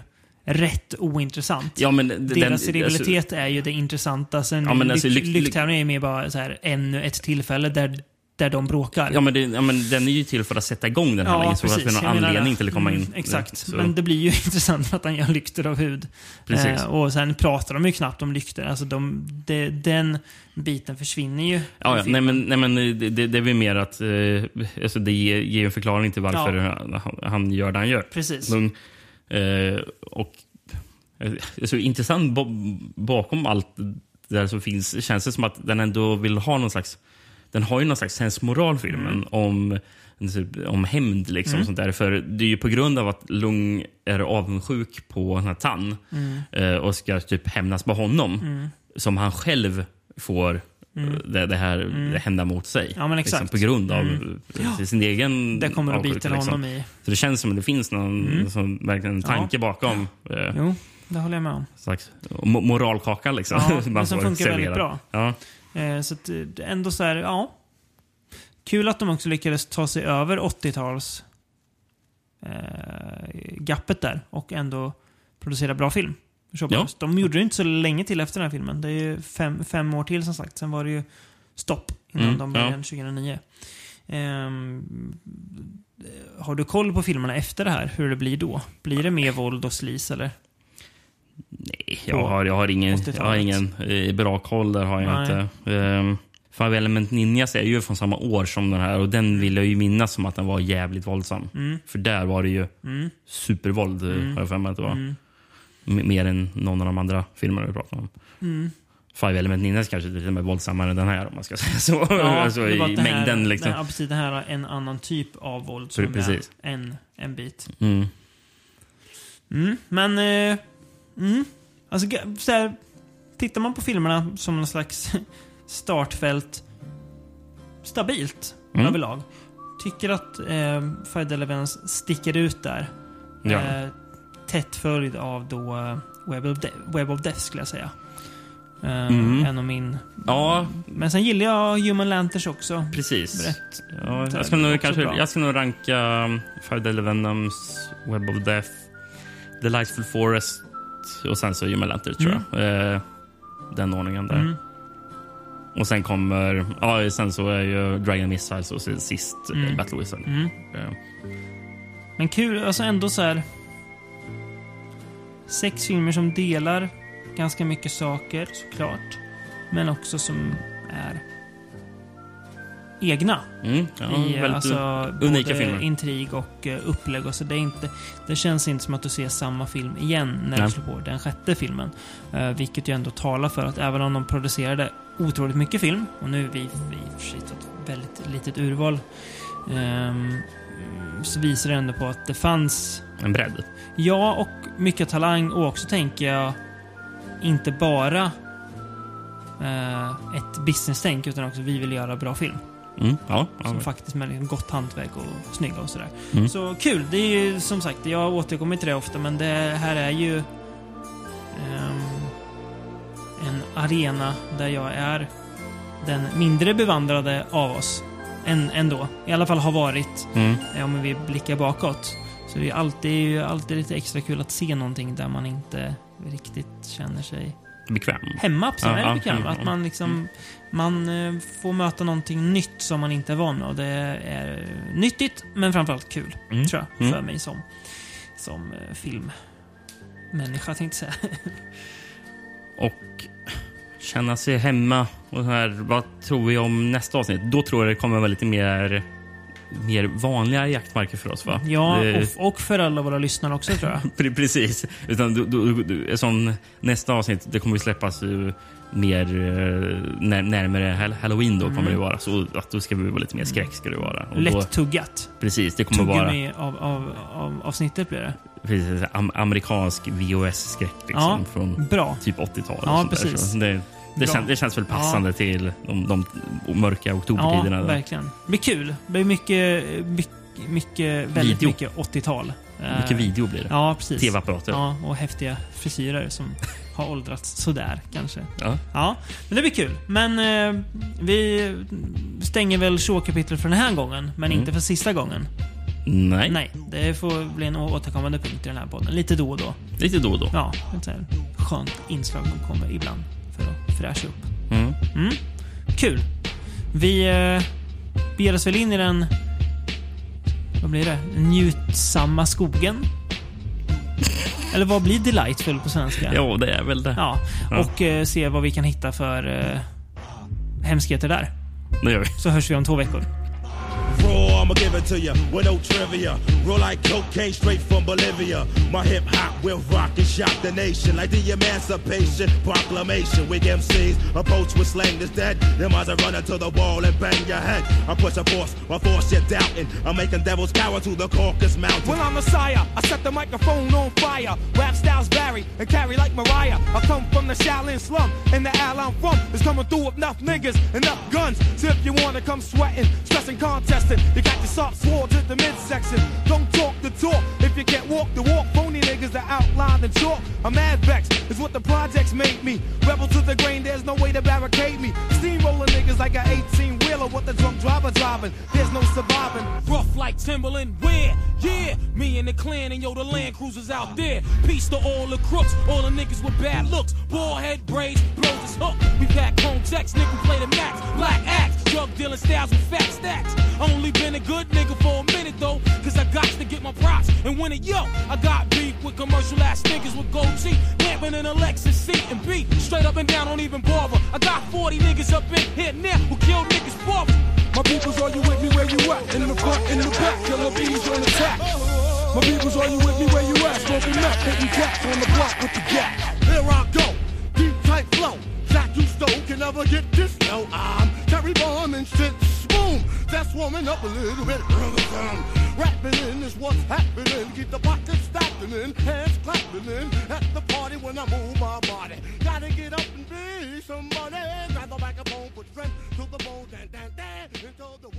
rätt ointressant. Ja, men den- Deras alltså- rivalitet är ju det intressanta. Sen Ja, men alltså, lyck, lyck- är ju mer bara så här, ännu ett tillfälle där, där de bråkar. Ja men, det, ja, men den är ju till för att sätta igång den här Ja, handlingen. Så att det precis. Jag någon anledning det. till att komma in. Mm, exakt. Så, Men det blir ju *laughs* intressant för att han gör lyktor av hud. Precis. Eh, och sen pratar de ju knappt om lyktor. Alltså de, det- den biten försvinner ju. ja, ja, nej, men, nej, men det, det, det är väl mer att eh, alltså det ger, ger en förklaring till varför han, han gör det han gör. Precis. Lugn. Eh, och eh, alltså, intressant ba- bakom allt det där som finns känns det som att den ändå vill ha någon slags den har ju någon slags sensmoral filmen Mm. om, om hämnd. Liksom, sånt där. För det är ju på grund av att Lung är avundsjuk på Tan Mm. eh, och ska typ hämnas på honom som han själv får eh, det, det här det hända mot sig. Mm. Ja, men exakt. Liksom, på grund av eh, sin egen Det kommer att bita liksom. honom i. Så det känns som att det finns någon som, verkligen en tanke bakom. Eh, Jo, det håller jag med om. slags mo- moralkaka liksom. Ja, *laughs* men som funkar väldigt bra. Ja. Eh, så att, eh, ändå så här, ja. Kul att de också lyckades ta sig över 80-tals eh, gappet där och ändå producera bra film. Ja. De gjorde det inte så länge till efter den här filmen. Det är ju fem, fem år till som sagt. Sen var det ju stopp innan Mm, de ja. började 2009. Ehm, har du koll på filmerna efter det här? Hur det blir då? Blir det mer våld och slis eller? Nej, jag har, jag har ingen, jag har 80-talet. ingen eh, bra koll där. har jag Nej. inte. Ehm, Five Element Ninjas är ju från samma år som den här och den vill jag ju minnas som att den var jävligt våldsam. Mm. För där var det ju supervåld, har jag för mig att det var. Mm. Mer än någon av de andra filmerna vi pratade om. Mm. Five Element Ninjas kanske till och med våldsammare än den här om man ska *laughs* säga så. alltså, det var I det här- mängden liksom. Ja, precis. Det här har en annan typ av våld som Precis. är en, en bit. Mm. Mm, men... Eh, mm, alltså, så här, tittar man på filmerna som någon slags *laughs* startfält stabilt Mm. överlag. Tycker att eh, Five Elements sticker ut där. Ja. Eh, tätt följd av då eh, Web, of De- Web of Death skulle jag säga. Eh, Mm. En av min... ja, Men sen gillar jag Human Lanterns också. precis. Rätt. Ja, är jag, ska nog, kanske, bra. jag ska nog ranka um, Five Deadly Venoms, Web of Death, The Lightful Forest och sen så Human Lantern, tror jag. Eh, den ordningen där. Mm. Och sen kommer... Ja, sen så är ju Dragon Missiles och sist eh, Mm. Battle Wizard. Mm. Eh, Men kul, alltså ändå så här. Sex filmer som delar ganska mycket saker såklart. Men också som är egna. Mm, ja, I väldigt alltså, unika både filmer. intrig och eh, upplägg. Och så det, är inte, det känns inte som att du ser samma film igen när Nej. du slår på den sjätte filmen. Uh, vilket ju ändå talar för att även om de producerade otroligt mycket film, och nu är vi, i och för sig ett väldigt litet urval, ehm, så visar det ändå på att det fanns en bredd. Ja, och mycket talang och också tänker jag inte bara eh, ett business-tänk utan också vi vill göra bra film. Mm, ja, ja, Som faktiskt med gott hantverk och snygga och sådär. Mm. Så kul! Det är ju som sagt, jag återkommer till det ofta men det här är ju ehm, en arena där jag är den mindre bevandrade av oss. Än, ändå. I alla fall har varit Mm. eh, om vi blickar bakåt. Så det är alltid, alltid lite extra kul att se någonting där man inte riktigt känner sig Bekväm. hemma sig. Ja, ja, bekväm. mm, Att man liksom man eh, får möta någonting nytt som man inte är van med. Och det är nyttigt, men framförallt kul. Mm, Tror jag. För mm. mig som, som eh, filmmänniska, tänkte jag säga. *laughs* Och känna sig hemma. Och så här, vad tror vi om nästa avsnitt? Då tror jag det kommer vara lite mer, mer vanliga jaktmarker för oss. Va? Ja, det, och, och för alla våra lyssnare också, tror jag. *laughs* Pre- Precis. Utan du, du, du, som nästa avsnitt det kommer ju släppas ju mer eh, när, närmare hall- halloween. Då kommer Mm. det vara så att då ska vi vara lite mer skräck. Ska det vara. Och då, Lätt-tuggat. precis, det kommer vara Tuggummi av, av, av avsnittet blir det. precis, am, amerikansk VHS-skräck liksom, Ja, från Bra. typ 80-talet. Ja, sånt där. Det, kän, det känns väl passande till de, de mörka Ja, oktobertiderna. där. verkligen. Det blir kul. Det blir mycket, mycket, mycket väldigt Video. mycket 80-tal. Eh, Mycket video blir det. Ja, precis. TV-apparater. Ja, och häftiga frisyrer som har åldrats sådär kanske. Ja. Ja, men det blir kul. Men eh, vi stänger väl showkapitlet för den här gången, men Mm. inte för sista gången. Nej. Nej, det får bli en återkommande punkt i den här podden. Lite då och då. lite då och då. Ja, ett skönt inslag som kommer ibland för att fräscha upp. Mm. Mm. Kul. Vi eh, beger oss väl in i den... Vad blir det? Njutsamma skogen? Eller vad blir delightful på svenska? Ja, det är väl det. Ja, Ja. och eh, se vad vi kan hitta för eh, hemskheter där. Det gör vi. Så hörs vi om två veckor. Raw, I'ma give it to you with no trivia. Roll like cocaine straight from Bolivia. My hip hop will rock and shock the nation like the Emancipation Proclamation. Weak MCs approach with slang that's dead. Them eyes are running to the wall and bang your head. I push a force, I force you're doubting. I'm making devils cower to the Caucasus Mountain. Well, I'm Messiah. I set the microphone on fire. Rap styles vary and carry like Mariah. I come from the Shaolin slum, and the al I'm from is coming through with enough niggas, and enough guns. So if you wanna come sweating, stressing, you got your soft swords at the midsection. Don't talk the talk if you can't walk the walk. Phony niggas that outline the chalk. I'm mad vexed, is what the projects made me. Rebel to the grain, there's no way to barricade me. Steamroller niggas like a 18 wheeler, what the drunk driver driving. There's no surviving. Rough like Timberland, where? Yeah, me and the clan and yo, the land cruisers out there. Peace to all the crooks, all the niggas with bad looks. Ball head braids, blows his hook. We pack home checks, nigga play the max. Black axe, drug dealing styles with fat stacks. Only been a good nigga for a minute though, cause I got to get my props. And win it. Yo, I got beef with commercial ass niggas with gold teeth, lamping in a Lexus seat and beat straight up and down, don't even bother. I got 40 niggas up in here now who kill niggas for me. My peoples, are you with me where you at? In the front, in the back, killer bees on the attack. My peoples, are you with me where you at? Smoking up, hitting cats on the block with the gas. Here I go, deep tight flow. Jack you stole can never get this. No, I'm Terry Bomb and shit boom. That's warming up a little bit. Rhythm. Rapping in is what's happening. Keep the pockets stacking in, hands clapping in. At the party when I move my body. Gotta get up and be somebody. Grab the back of put strength to the bone, dan dan dan until the